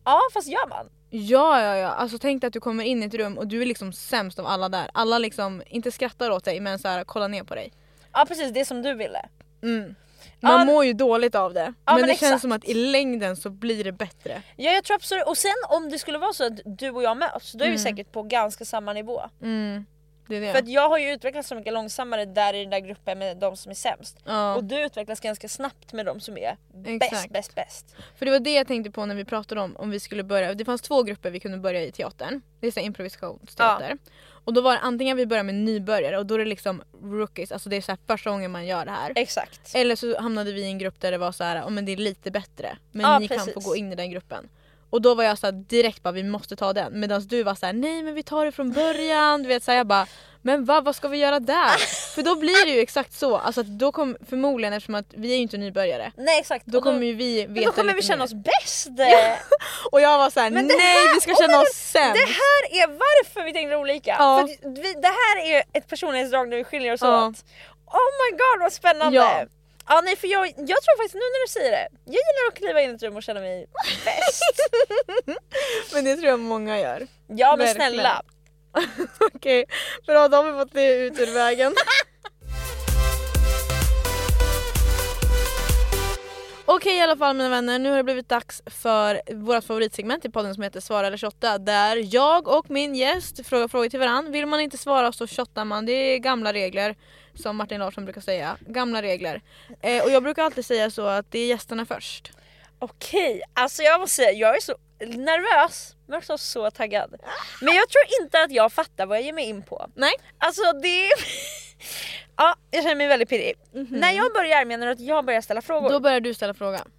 ja fast gör man? Ja, ja, ja. Alltså tänk dig att du kommer in i ett rum och du är liksom sämst av alla där. Alla liksom, inte skrattar åt dig men så här, kollar ner på dig. Ja precis, det som du ville. Mm. Man Ja, mår ju dåligt av det. Ja, men, men det exakt. känns som att i längden så blir det bättre. Ja jag tror absolut, och sen om det skulle vara så att du och jag möts, då är vi Mm. säkert på ganska samma nivå. Mm. Det det. För att jag har ju utvecklats så mycket långsammare där i den där gruppen med de som är sämst. ja. Och du utvecklas ganska snabbt med de som är bäst, bäst, bäst. För det var det jag tänkte på när vi pratade om om vi skulle börja. Det fanns två grupper vi kunde börja i teatern. Det är så improvisationsteater. Och då var det antingen vi börjar med nybörjare och då är det liksom rookies, alltså det är så här första gången man gör det här. Exakt. Eller så hamnade vi i en grupp där det var så här, oh, men det är lite bättre. Men Ja, ni kan precis. få gå in i den gruppen. Och då var jag så direkt bara vi måste ta den. Medan du var så här, nej men vi tar det från början. Du vet så här, jag bara men va, vad ska vi göra där? För då blir det ju exakt så. Alltså då kommer förmodligen eftersom att vi är ju inte nybörjare. Nej exakt. Då Och kommer ju vi veta då kommer vi känna mer. oss bäst! Och jag var så här, Men det nej här- vi ska känna oss sämst. Det här är varför vi tänkte olika. Ja. För vi, det här är ett personlighetsdrag där vi skiljer oss Ja. åt. Oh my god vad spännande! Ja. Ja. nej för jag, jag tror faktiskt nu när du säger det, jag gillar att kliva in i ett rum och känna mig bäst. Men det tror jag många gör. Ja men Verkligen. snälla. Okej, bra då har vi fått det ut ur vägen. Okej i alla fall mina vänner, nu har det blivit dags för vårt favoritsegment i podden som heter Svara eller shotta där jag och min gäst frågar frågor till varann. Vill man inte svara så shottar man, det är gamla regler som Martin Larsson brukar säga. Gamla regler. Eh, och jag brukar alltid säga så att det är gästerna först. Okej, alltså jag måste säga jag är så nervös men också så taggad. Men jag tror inte att jag fattar vad jag ger mig in på. Nej? Alltså det... ja, jag känner mig väldigt pirrig. När jag börjar menar du att jag börjar ställa frågor? Då börjar du ställa frågan.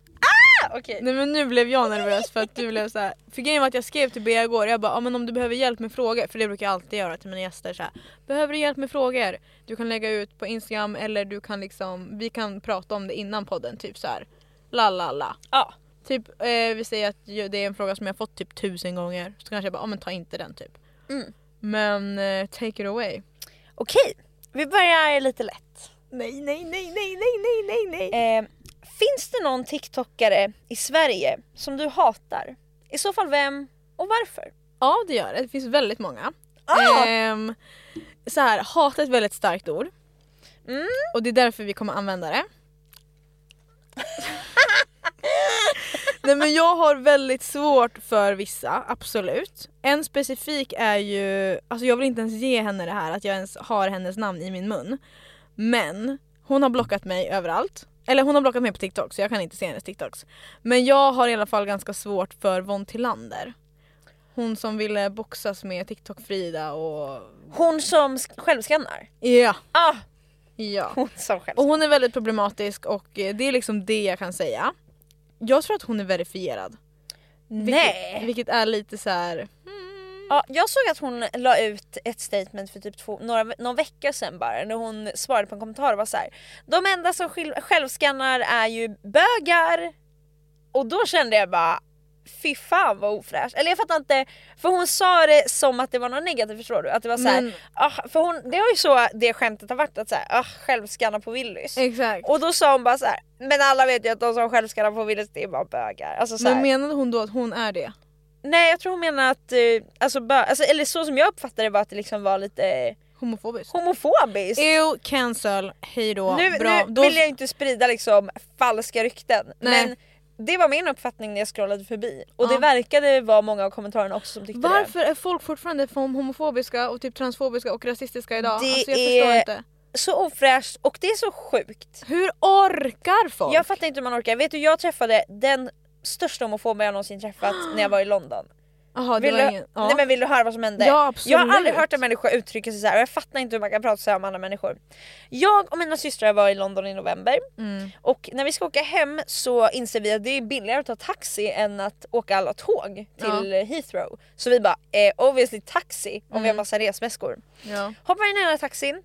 Okej. Nej men nu blev jag nervös för att du blev så här. För grejen var att jag skrev till Bea igår, jag bara ah, men om du behöver hjälp med frågor, för det brukar jag alltid göra till mina gäster så här. Behöver du hjälp med frågor? Du kan lägga ut på Instagram eller du kan liksom, vi kan prata om det innan podden typ så här. La la la. Ja. Typ eh, vi säger att det är en fråga som jag fått typ tusen gånger, så kanske jag bara ah, men ta inte den typ. Mm. Men eh, take it away. Okej, vi börjar lite lätt. Nej nej nej nej nej nej nej nej. Eh, finns det någon TikTokare i Sverige som du hatar? I så fall vem och varför? Ja det gör det, det finns väldigt många. Ah! Ehm, så här, hat är ett väldigt starkt ord. Mm. Och det är därför vi kommer använda det. Nej men jag har väldigt svårt för vissa, absolut. En specifik är ju, alltså jag vill inte ens ge henne det här att jag ens har hennes namn i min mun. Men hon har blockat mig överallt. Eller hon har blockat mig på TikTok så jag kan inte se hennes TikToks. Men jag har i alla fall ganska svårt för Von Tillander. Hon som ville boxas med TikTok-Frida och... Hon som sk- självskannar? Ja, Ah, ja. hon som Och självskannar. hon är väldigt problematisk och eh, det är liksom det jag kan säga. Jag tror att hon är verifierad. Vilket, Nej! vilket är lite så här. Ja, jag såg att hon la ut ett statement för typ två, några, någon vecka sedan bara när hon svarade på en kommentar och var så här. De enda som själv, självskannar är ju bögar. Och då kände jag bara Fy fan vad ofräscht. Eller jag fattar inte, för hon sa det som att det var något negativt förstår du? Att det var så här, Men- ah, för hon, det har ju så det skämtet har varit att så här, ah, självskanna på Willys. Exakt. Och då sa hon bara så här, men alla vet ju att de som självskannar på Willys det är bara bögar. Alltså, så Men menade hon då att hon är det? Nej jag tror hon menar att, eh, alltså, bö, alltså, eller så som jag uppfattade det var att det liksom var lite Homofobiskt? homofobiskt. Ew, cancel, hejdå, nu bra. nu Då- vill jag inte sprida liksom falska rykten Nej. men det var min uppfattning när jag scrollade förbi och Ja. det verkade vara många av kommentarerna också som tyckte det. Varför är folk fortfarande homofobiska och typ transfobiska och rasistiska idag? Det alltså jag är- förstår inte. Så ofräscht och det är så sjukt. Hur orkar folk? Jag fattar inte hur man orkar. Vet du jag träffade den största homofoben jag någonsin träffat när jag var i London. Det Vill du, ingen... Ja. nej, men vill du höra vad som hände? Ja. Jag har aldrig hört en människa uttrycka sig så här och jag fattar inte hur man kan prata så här om andra människor. Jag och mina systrar var i London i november Mm. och när vi ska åka hem så inser vi att det är billigare att ta taxi än att åka alla tåg till Heathrow. Så vi bara eh, obviously taxi om vi har massa resväskor. Ja. Hoppar in i den här taxin,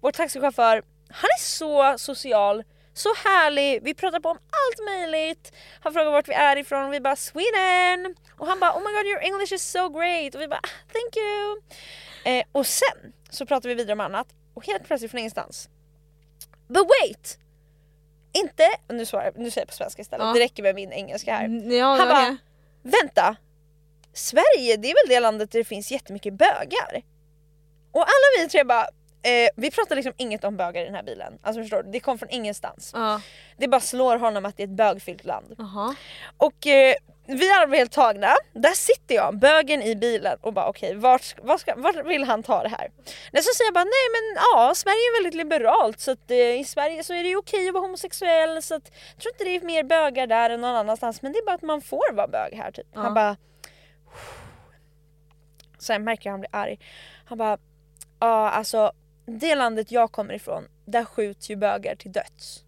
vår taxichaufför, han är så social, så härlig, vi pratar på om allt möjligt. Han frågar vart vi är ifrån och vi bara Sweden! Och han bara oh my god your English is so great och vi bara "Ah, thank you! Eh, och sen så pratar vi vidare om annat och helt plötsligt från ingenstans But wait! Inte, nu, svarar, nu säger jag på svenska istället, Ja. det räcker med min engelska här. Mm, Ja, Han bara. Vänta! Sverige det är väl det landet där det finns jättemycket bögar. Och alla vi tre bara, eh, vi pratar liksom inget om bögar i den här bilen. Alltså förstår du? Det kom från ingenstans. Ja. Det bara slår honom att det är ett bögfyllt land. Jaha. Och eh, vi blev helt tagna. Där sitter jag, bögen i bilen och bara okej, vart, ska- vart, ska, vart vill han ta det här? Men så säger jag bara nej men ja, Sverige är väldigt liberalt så att eh, i Sverige så är det ju okej att vara homosexuell så att jag tror inte det är mer bögar där än någon annanstans men det är bara att man får vara bög här typ. Han bara Sen märker jag att han blir arg. Han bara ja alltså det landet jag kommer ifrån där skjuts ju bögar till döds.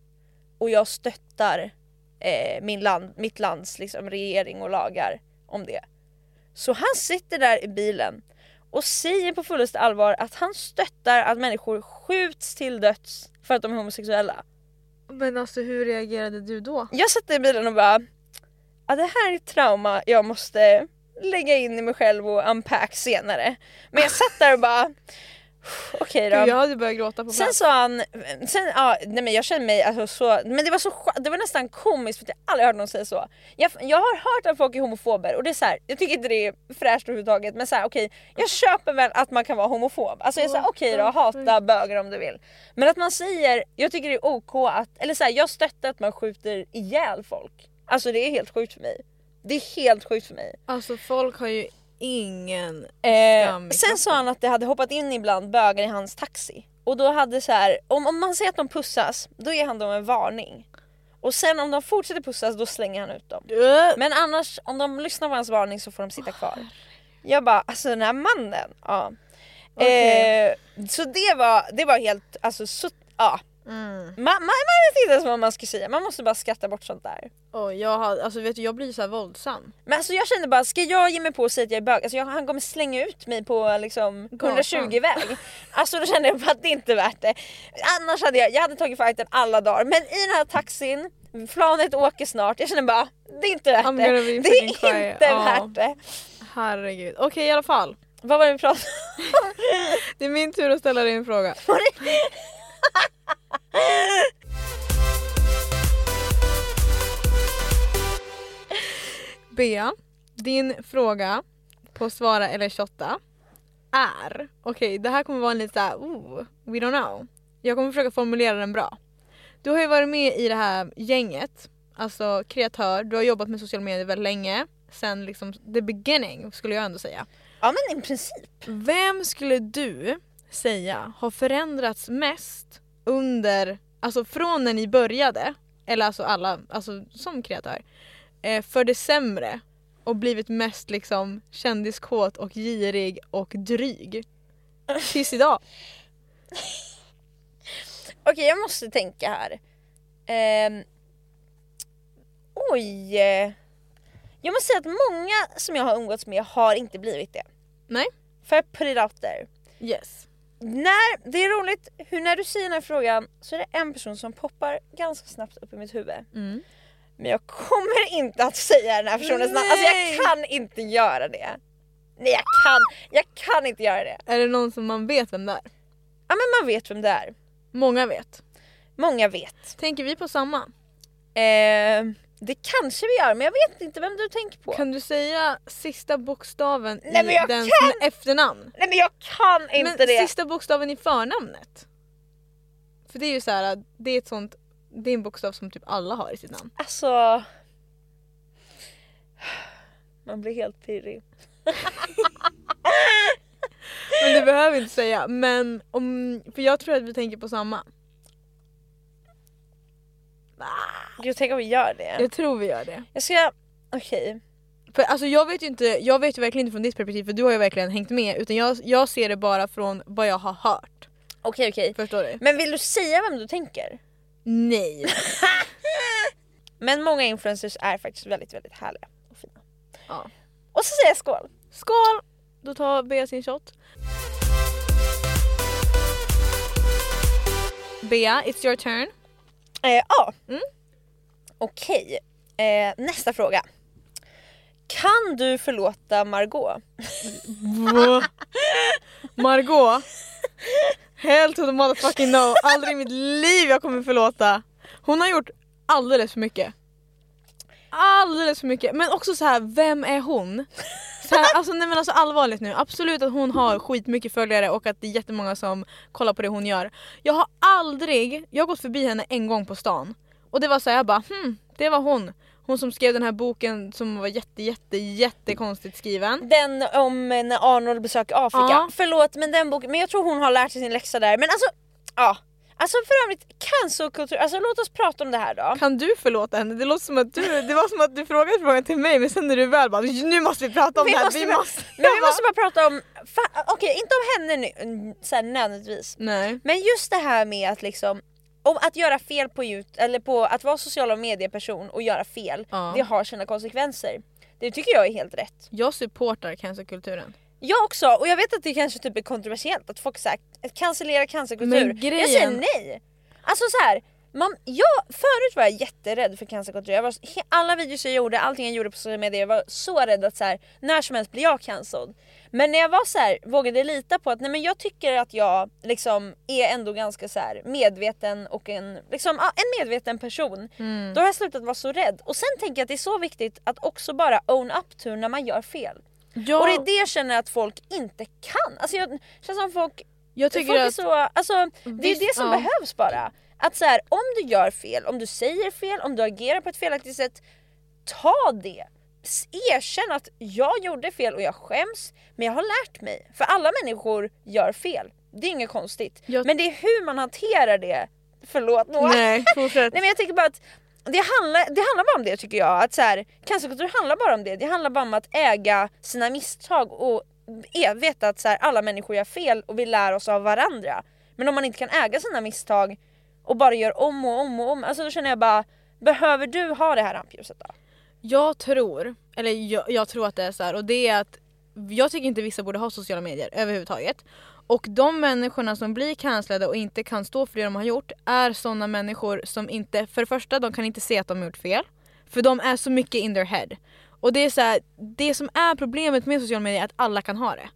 Och jag stöttar eh, min land, mitt lands liksom, regering och lagar om det. Så han sitter där i bilen och säger på fullaste allvar att han stöttar att människor skjuts till döds för att de är homosexuella. Men alltså hur reagerade du då? Jag satt i bilen och bara ja, det här är ett trauma jag måste lägga in i mig själv och unpack senare. Men jag satt där och bara okej då. Gud, jag hade börjat gråta på Sen plats. sa han, sen, ja, nej men jag kände mig alltså så, men det var så det var nästan komiskt för att jag aldrig hört någon säga så. Jag, jag har hört att folk är homofober och det är så här, jag tycker inte det är fräscht överhuvudtaget men så här, okej, jag köper väl att man kan vara homofob. Alltså jag säger okej då, hata bögar om du vill. Men att man säger, jag tycker det är OK att, eller så här, jag stöttar att man skjuter ihjäl folk. Alltså det är helt sjukt för mig. Det är helt sjukt för mig. Alltså folk har ju ingen Eh, sen sa han att det hade hoppat in ibland bögar i hans taxi. Och då hade så här, om, om man ser att de pussas, då ger han dem en varning. Och sen om de fortsätter pussas, då slänger han ut dem. Äh, Men annars, om de lyssnar på hans varning så får de sitta kvar. Jag bara, alltså den här mannen. Ja. Okej. Eh, så det var, det var helt, alltså så, ja. Mm. Man, man, man vet inte ens vad man ska säga, man måste bara skratta bort sånt där. Och jag, har, alltså vet du, jag blir så här våldsam. Men alltså jag kände bara, ska jag ge mig på att säga att jag är bög? Alltså jag, han kommer slänga ut mig på liksom Gatan. 120 väg. Alltså då kände jag bara att det inte är värt det. Annars hade jag, jag hade tagit fighten alla dagar. Men i den här taxin, planet åker snart. Jag känner bara, det är inte värt I'm det. Det är quiet. inte Ja. värt det. Herregud. Okej i alla fall. Vad var det vi pratade om? Det är min tur att ställa dig en fråga. Bea, din fråga på svara eller shotta är, okej det här kommer vara lite såhär, oh, we don't know. Jag kommer försöka formulera den bra. Du har ju varit med i det här gänget, alltså kreatör, du har jobbat med sociala medier väldigt länge. Sen liksom the beginning skulle jag ändå säga. Ja men i princip. Vem skulle du säga har förändrats mest under, alltså från när ni började, eller alltså alla, alltså som kreatör, eh, för det sämre och blivit mest liksom kändiskåt och girig och dryg? Tills idag. Okej jag måste tänka här. Ehm, oj. eh, Jag måste säga att många som jag har umgåtts med har inte blivit det. Nej. Får jag put it out there? Yes. När, det är roligt hur när du säger den här frågan så är det en person som poppar ganska snabbt upp i mitt huvud. Mm. Men jag kommer inte att säga den här personens namn. Alltså jag kan inte göra det. Nej jag kan, jag kan inte göra det. Är det någon som man vet vem det är? Ja men man vet vem det är. Många vet. Många vet. Tänker vi på samma? Eh, det kanske vi gör men jag vet inte vem du tänker på. Kan du säga sista bokstaven Nej, i den kan! efternamn? Nej men jag kan inte Men det. sista bokstaven i förnamnet? För det är ju så här, det är ett sånt, det är en bokstav som typ alla har i sitt namn. Alltså... Man blir helt pirrig. Men du behöver inte säga, men om, för jag tror att vi tänker på samma. Gud tänk om vi gör det. Jag tror vi gör det. Jag ska... Okej. För alltså jag vet ju inte, jag vet ju verkligen inte från ditt perspektiv för du har ju verkligen hängt med utan jag, jag ser det bara från vad jag har hört. Okej okej. Förstår du? Men vill du säga vem du tänker? Nej. Men många influencers är faktiskt väldigt väldigt härliga och fina. Ja. Och så säger jag skål! Skål! Då tar Bea sin shot. Bea, it's your turn. Eh, ja. Mm. Okej, eh, nästa fråga. Kan du förlåta Margot? Margot Hell to the motherfucking no, aldrig i mitt liv jag kommer förlåta. Hon har gjort alldeles för mycket. alldeles för mycket. Men också så här, vem är hon? Så här, alltså, nej men alltså allvarligt nu, absolut att hon har skitmycket följare och att det är jättemånga som kollar på det hon gör. Jag har aldrig, jag har gått förbi henne en gång på stan och det var så här, jag bara hmm, det var hon. Hon som skrev den här boken som var jätte jätte jättekonstigt skriven. Den om när Arnold besöker Afrika. Ja. Förlåt men den boken, men jag tror hon har lärt sig sin läxa där. Men alltså, ja. Alltså för övrigt, cancelkultur, alltså låt oss prata om det här då. Kan du förlåta henne? Det låter som att du, det var som att du frågade frågan till mig men sen när du väl bara nu måste vi prata om Vi det här, måste vi bara- måste. Men vi måste bara prata om, okej inte om henne nu, mm, så här, nödvändigtvis. Nej. Men just det här med att liksom om att göra fel på Youtube, eller på att vara sociala medieperson och göra fel, Ja. det har sina konsekvenser. Det tycker jag är helt rätt. Jag supportar cancerkulturen. Jag också, och jag vet att det kanske typ är kontroversiellt att folk säger cancellera cancerkultur. Men grejen- Jag säger nej! Alltså så här, man, jag, förut var jag jätterädd för cancerkultur. Jag var, he- alla videos jag gjorde, allting jag gjorde på sociala medier, jag var så rädd att så här, när som helst blir jag cancelled. Men när jag var så här, vågade lita på att nej men jag tycker att jag liksom är ändå ganska så här, medveten och en, liksom, en medveten person. Då har jag slutat vara så rädd. Och sen tänker jag att det är så viktigt att också bara own up to när man gör fel. Ja, Och det är det jag känner att folk inte kan. Alltså jag känns som folk, jag tycker folk är att så, alltså, det är det som ja. behövs bara. Att så här, om du gör fel, om du säger fel, om du agerar på ett felaktigt sätt, ta det. Erkänn att jag gjorde fel och jag skäms, men jag har lärt mig. För alla människor gör fel. Det är inget konstigt. Jag- Men det är hur man hanterar det. Förlåt Noah. Nej, fortsätt. Nej men jag tänker bara att det handlar, det handlar bara om det tycker jag. Att så här, cancerkultur handlar bara om det. Det handlar bara om att äga sina misstag och e- veta att så här, alla människor gör fel och vi lär oss av varandra. Men om man inte kan äga sina misstag och bara gör om och om och om, alltså då känner jag bara Behöver du ha det här rampljuset då? Jag tror, eller jag, jag tror att det är så här och det är att jag tycker inte vissa borde ha sociala medier överhuvudtaget. Och de människorna som blir cancellade och inte kan stå för det de har gjort är sådana människor som inte, för det första de kan inte se att de har gjort fel. För de är så mycket in their head. Och det är så här, det som är problemet med sociala medier är att alla kan ha det.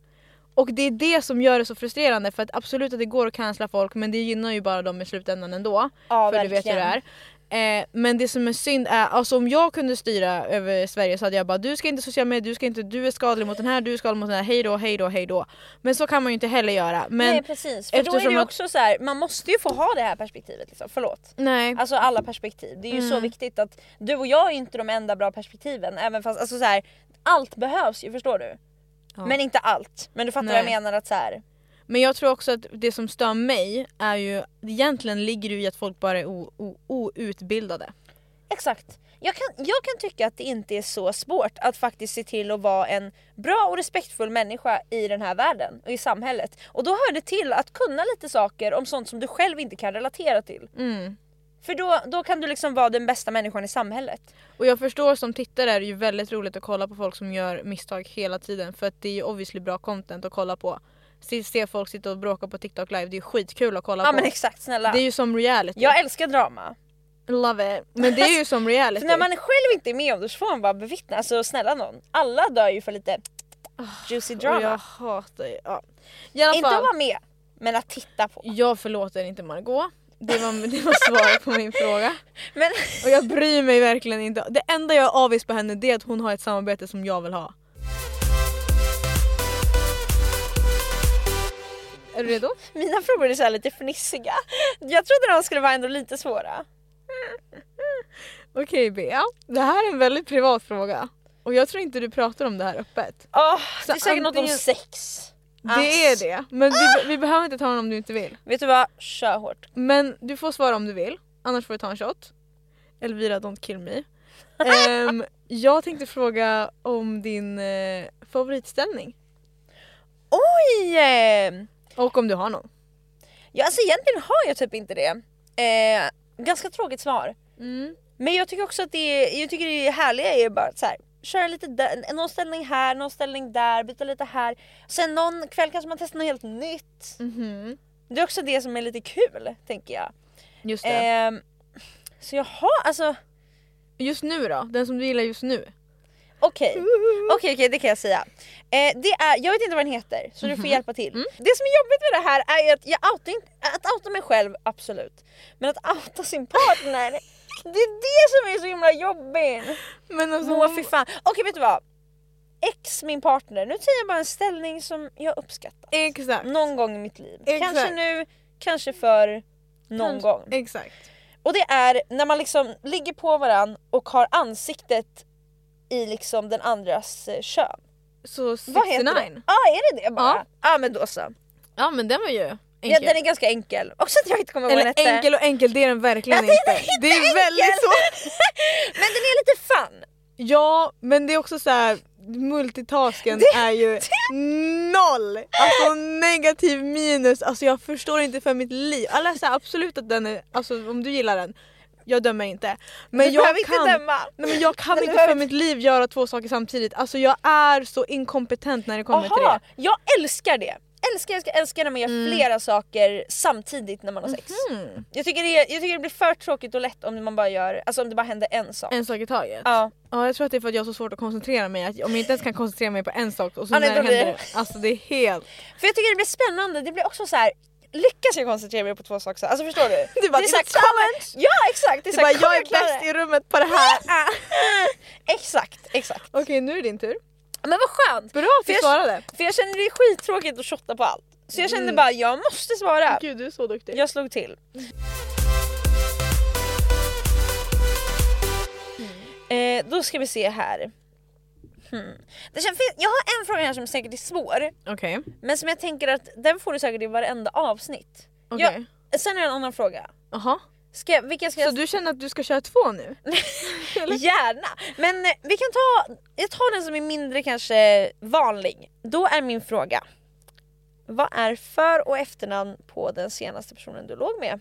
Och det är det som gör det så frustrerande för att absolut att det går att cancella folk men det gynnar ju bara dem i slutändan ändå. Ja, för du vet hur det verkligen. är. Eh, men det som är synd är, alltså om jag kunde styra över Sverige så hade jag bara du ska inte sociala medier, du, ska inte, du är skadlig mot den här, du är skadlig mot den här, hej då, hej då, hej då. Men så kan man ju inte heller göra. Men, Nej precis, för då är det ju också så här, man måste ju få ha det här perspektivet liksom. Förlåt. nej. Alltså alla perspektiv. Det är ju Mm. så viktigt att du och jag är inte de enda bra perspektiven. Även fast alltså så här, allt behövs ju förstår du. Ja. Men inte allt. Men du fattar vad jag Nej. menar att så här. Men jag tror också att det som stör mig är ju, egentligen ligger det i att folk bara är outbildade. Exakt. Jag kan, jag kan tycka att det inte är så svårt att faktiskt se till att vara en bra och respektfull människa i den här världen och i samhället. Och då hör det till att kunna lite saker om sånt som du själv inte kan relatera till. Mm. För då, då kan du liksom vara den bästa människan i samhället. Och jag förstår som tittare är det ju väldigt roligt att kolla på folk som gör misstag hela tiden för att det är ju obviously bra content att kolla på. Se, folk sitta och bråka på TikTok live, det är ju skitkul att kolla Ja på. men exakt snälla. Det är ju som reality. Jag älskar drama. Love it. Men det är ju som reality. För när man själv inte är med om det så får man bara bevittna. Alltså snälla någon. Alla dör ju för lite juicy Och drama. jag hatar ju... Ja. I alla Inte fall, att vara med, men att titta på. jag förlåter inte Margot. Det var, det var svaret på min fråga. Men Och jag bryr mig verkligen inte. Det enda jag är avis på henne det är att hon har ett samarbete som jag vill ha. Är du redo? mina frågor är så lite fnissiga. Jag trodde de skulle vara ändå lite svåra. Okej Bea, det här är en väldigt privat fråga. Och jag tror inte du pratar om det här öppet. Så det är säkert något om sex. Det är Ass. det. Men vi, vi behöver inte ta den om du inte vill. Vet du vad? Kör hårt. Men du får svara om du vill. Annars får du ta en shot. Elvira don't kill me. Ehm, jag tänkte fråga om din eh, favoritställning. Oj! Eh, Och om du har någon. Ja alltså egentligen har jag typ inte det. Eh, ganska tråkigt svar. Mm. Men jag tycker också att det är, jag tycker det härliga är bara att så här, köra lite där, någon ställning här, någon ställning där, byta lite här. Sen någon kväll kanske man testar något helt nytt. Mhm. Det är också det som är lite kul tänker jag. Just det. Ehm, så jag har alltså Just nu då? Den som du gillar just nu? Okej, okej okej det kan jag säga. Eh, det är, jag vet inte vad den heter så du får hjälpa till. Det som är jobbigt med det här är att jag inte- att outa mig själv absolut. Men att outa sin partner Det är det som är så himla jobbigt. Men alltså, Moa fy fan. Okej vet du vad? Ex min partner, nu säger jag bara en ställning som jag uppskattar. Exakt. Någon gång i mitt liv. Exakt. Kanske nu, kanske för någon Kanske- gång. Exakt. Och det är när man liksom ligger på varann och har ansiktet i liksom den andras eh, kön. Så Vad heter 69. det? Ja ah, är det det bara? Ja. Ja ah, men då så. Ja men den var ju Ja, enkel. den är ganska enkel. Också att jag inte kommer ihåg vad Eller hette. enkel och enkel, det är den verkligen Ja, inte. Det är väldigt svårt. Men den är lite fun. Ja men det är också så här. multitasken är ju noll! Alltså negativ minus, alltså jag förstår inte för mitt liv. Alla säger absolut att den är, alltså om du gillar den, jag dömer inte. Men Du jag behöver inte kan, döma. nej, men jag kan inte för mitt liv göra två saker samtidigt. Alltså jag är så inkompetent när det kommer till Aha, det. jag älskar det. Älskar, älskar, älskar när man gör Mm. flera saker samtidigt när man har sex. Mhm. Jag, tycker det, jag tycker det blir för tråkigt och lätt om man bara gör, alltså om det bara händer en sak. En sak i taget. Ja. Ja jag tror att det är för att jag har så svårt att koncentrera mig, att om jag inte ens kan koncentrera mig på en sak och så Ja, när det händer, alltså det är helt... För jag tycker det blir spännande, det blir också så här. Lyckas jag koncentrera mig på två saker? så- Alltså förstår du? Är bara, det är det är challenge! Ja exakt! Det är här, bara, jag är bäst i rummet på det här! Exakt, exakt. Okej nu är det din tur. Men vad skönt! Bra att För du jag- svarade. För jag känner det är skittråkigt att shotta på allt. Så jag kände Mm. bara, jag måste svara. Gud du är så duktig. Jag slog till. Eh, då ska vi se här. Hmm. Det känns, jag har en fråga här som säkert är svår. Okej. Men som jag tänker att den får du säkert i varenda avsnitt. Okej. Jag, sen är det en annan fråga. Jaha. Ska, vilka ska Så jag... du känner att du ska köra två nu? Gärna! Men eh, vi kan ta, jag tar den som är mindre kanske vanlig. Då är min fråga. Vad är för och efternamn på den senaste personen du låg med?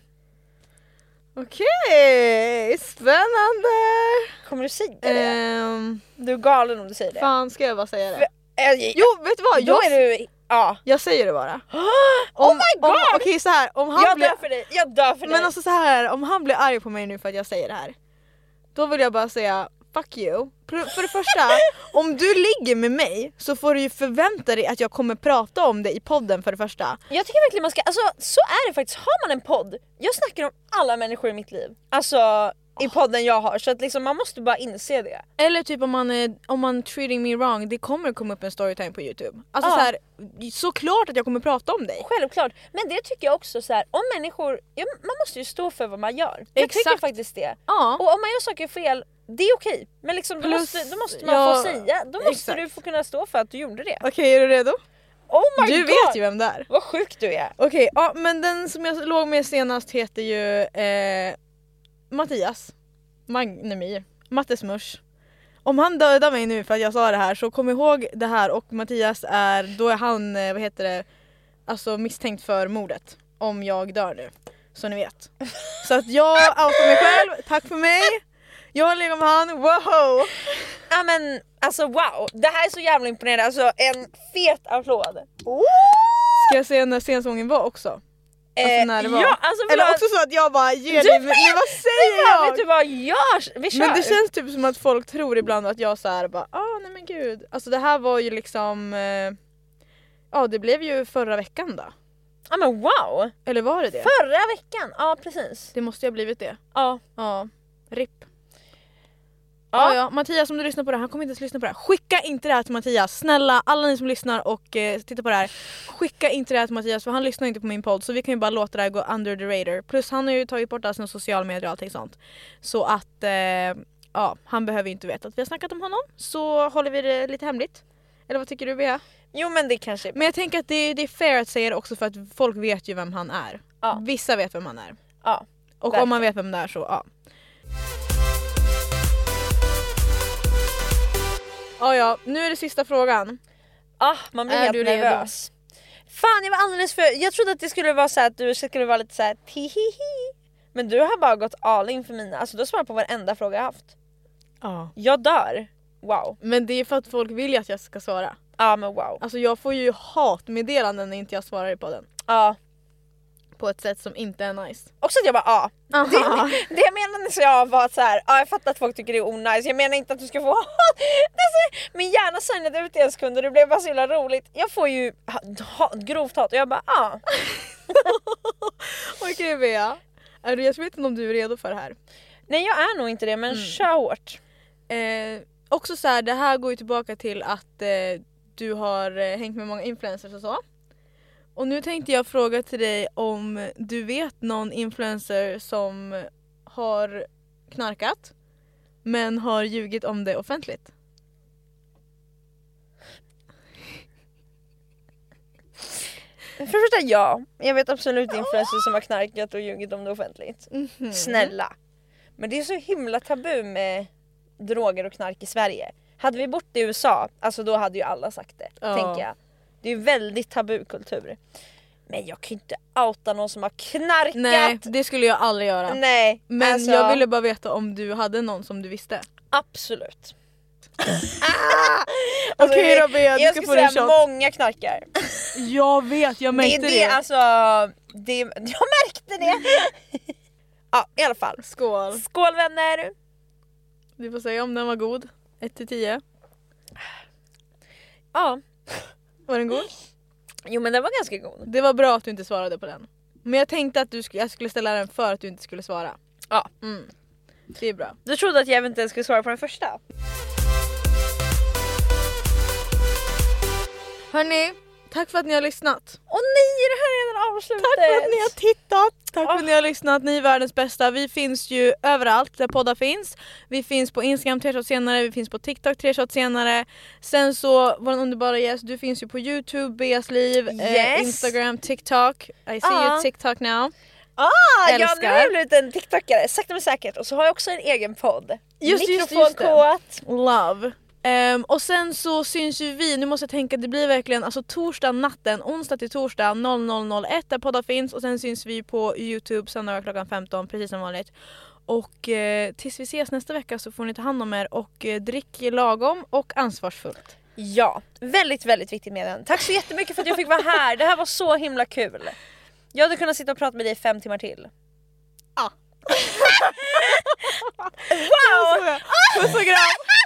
Okej, spännande! Kommer du säga det? Ehm, Du är galen om du säger det. fan ska jag bara säga det? Eh, Jo vet du vad? Då Jag, är du... Ja. jag säger det bara. Oh Om, my god! Okej så här, om han Jag blir... dör för dig, jag dör för dig. Men alltså så här, om han blir arg på mig nu för att jag säger det här. Då vill jag bara säga fuck you. För det första, om du ligger med mig så får du ju förvänta dig att jag kommer prata om det i podden för det första. Jag tycker verkligen man ska, alltså så är det faktiskt. Har man en podd, jag snackar om alla människor i mitt liv. Alltså i podden jag har så att liksom man måste bara inse det. Eller typ om man, är, om man treating me wrong, det kommer komma upp en storytime på youtube. Alltså Ja. så här, såklart att jag kommer prata om dig. Självklart, men det tycker jag också så här. om människor, ja, man måste ju stå för vad man gör. Jag tycker Exakt. faktiskt det. Ja. Och om man gör saker fel, det är okej. Men liksom, då, Plus, måste, då måste man ja, få säga, då måste exakt. du få kunna stå för att du gjorde det. Okej är du redo? Oh my Du god! vet ju vem det är. Vad sjuk du är. Okej, ja men den som jag låg med senast heter ju eh, Mattias Magnemyr, Mattesmush. Om han dödar mig nu för att jag sa det här så kom ihåg det här och Mattias är, då är han, eh, vad heter det, alltså misstänkt för mordet. Om jag dör nu. Så ni vet. Så att jag outar mig själv, tack för mig. Jag har legat med han, wow! Ja men alltså wow, det här är så jävla imponerande. Alltså en fet applåd. Ska jag säga när senaste gången var också? Alltså när det var. Ja, alltså Eller också så att jag bara ger dig, men vad säger Ja, jag? vet du vad, gör, vi kör! Men det känns typ som att folk tror ibland att jag så här bara ah nej men gud. Alltså det här var ju liksom eh, Ja det blev ju förra veckan då. Ja men wow! Eller var det det? Förra veckan, ja precis. Det måste ju ha blivit det. Ja. Ja. RIP. Ja. Ja. Mattias om du lyssnar på det här, han kommer inte ens lyssna på det här. Skicka inte det här till Mattias, snälla alla ni som lyssnar och eh, tittar på det här. Skicka inte det här till Mattias för han lyssnar inte på min podd så vi kan ju bara låta det här gå under the radar. Plus han har ju tagit bort alla sina sociala medier och allting sånt. Så att eh, ja, han behöver ju inte veta att vi har snackat om honom. Så håller vi det lite hemligt. Eller vad tycker du Bea? Jo men det kanske Men jag tänker att det, det är fair att säga det också för att folk vet ju vem han är. Ja. Vissa vet vem han är. Ja. Och Verkligen. om man vet vem det är så ja. Ja ja, nu är det sista frågan. Ah, man blir Är helt du redo? nervös. Fan jag var alldeles för, jag trodde att det skulle vara så här att du skulle vara lite så här tihihi. Men du har bara gått all in för mina, alltså du har svarat på varenda fråga jag haft. Ja. Jag dör. Wow. Men det är för att folk vill ju att jag ska svara. Ja men wow. Alltså jag får ju hatmeddelanden när inte jag svarar på den. Ja. På ett sätt som inte är nice. Också att jag bara ja. Aha. Det, det jag menade så jag var så här, ja jag fattar att folk tycker det är onajs, jag menar inte att du ska få så- Min hjärna signade ut i en sekund och det blev bara så jävla roligt. Jag får ju ha, ha, grovt hat och jag bara ja. Okej Bea. Är du, jag vet inte om du är redo för det här. Nej jag är nog inte det men kör hårt. Eh, också så här, det här går ju tillbaka till att eh, du har eh, hängt med många influencers och så. Och nu tänkte jag fråga till dig om du vet någon influencer som har knarkat men har ljugit om det offentligt. För det första ja, jag vet absolut influencers som har knarkat och ljugit om det offentligt. Mhm. Snälla. Men det är så himla tabu med droger och knark i Sverige. Hade vi bott i USA, alltså då hade ju alla sagt det. Ja. Tänker jag. Det är ju väldigt tabukultur. Men jag kan ju inte outa någon som har knarkat. Nej, det skulle jag aldrig göra. Nej, Men alltså, jag ville bara veta om du hade någon som du visste. absolut. Okej då, Bea, du Alltså, jag ska skulle säga shot. många knarkar. Jag vet, jag Det, märkte det, det. alltså, det, jag märkte det. ja i alla fall. Skål. Skål vänner. Du får säga om den var god. 1 till 10. Ja, Var den god? jo men den var ganska god. Det var bra att du inte svarade på den. Men jag tänkte att du sk- jag skulle ställa den för att du inte skulle svara. Ja. Mm. Det är bra. Du trodde att jag eventuellt skulle svara på den första? Hörni, tack för att ni har lyssnat. Åh nej, det här redan avslutat? Tack för att ni har tittat! Tack för att ni har lyssnat, ni är världens bästa. Vi finns ju överallt där poddar finns. Vi finns på Instagram tre shots senare, vi finns på TikTok tre shots senare. Sen så, vår underbara gäst, du finns ju på Youtube, Beas liv, eh, Yes. Instagram, TikTok. I see Ja. you TikTok now. Ah, ja, nu Älskar. har jag blivit en TikTokare, sakta men säkert. Och så har jag också en egen podd. Just Mikrofonkåt. Love. Ehm, och sen så syns ju vi, nu måste jag tänka, det blir verkligen alltså torsdag natten, onsdag till torsdag 00.01 där poddar finns och sen syns vi på Youtube söndag klockan 15 precis som vanligt. Och eh, tills vi ses nästa vecka så får ni ta hand om er och eh, drick lagom och ansvarsfullt. Ja, väldigt väldigt viktigt med den. Tack så jättemycket för att jag fick vara här, det här var så himla kul. Jag hade kunnat sitta och prata med dig i fem timmar till. Ja. wow! Puss och kram!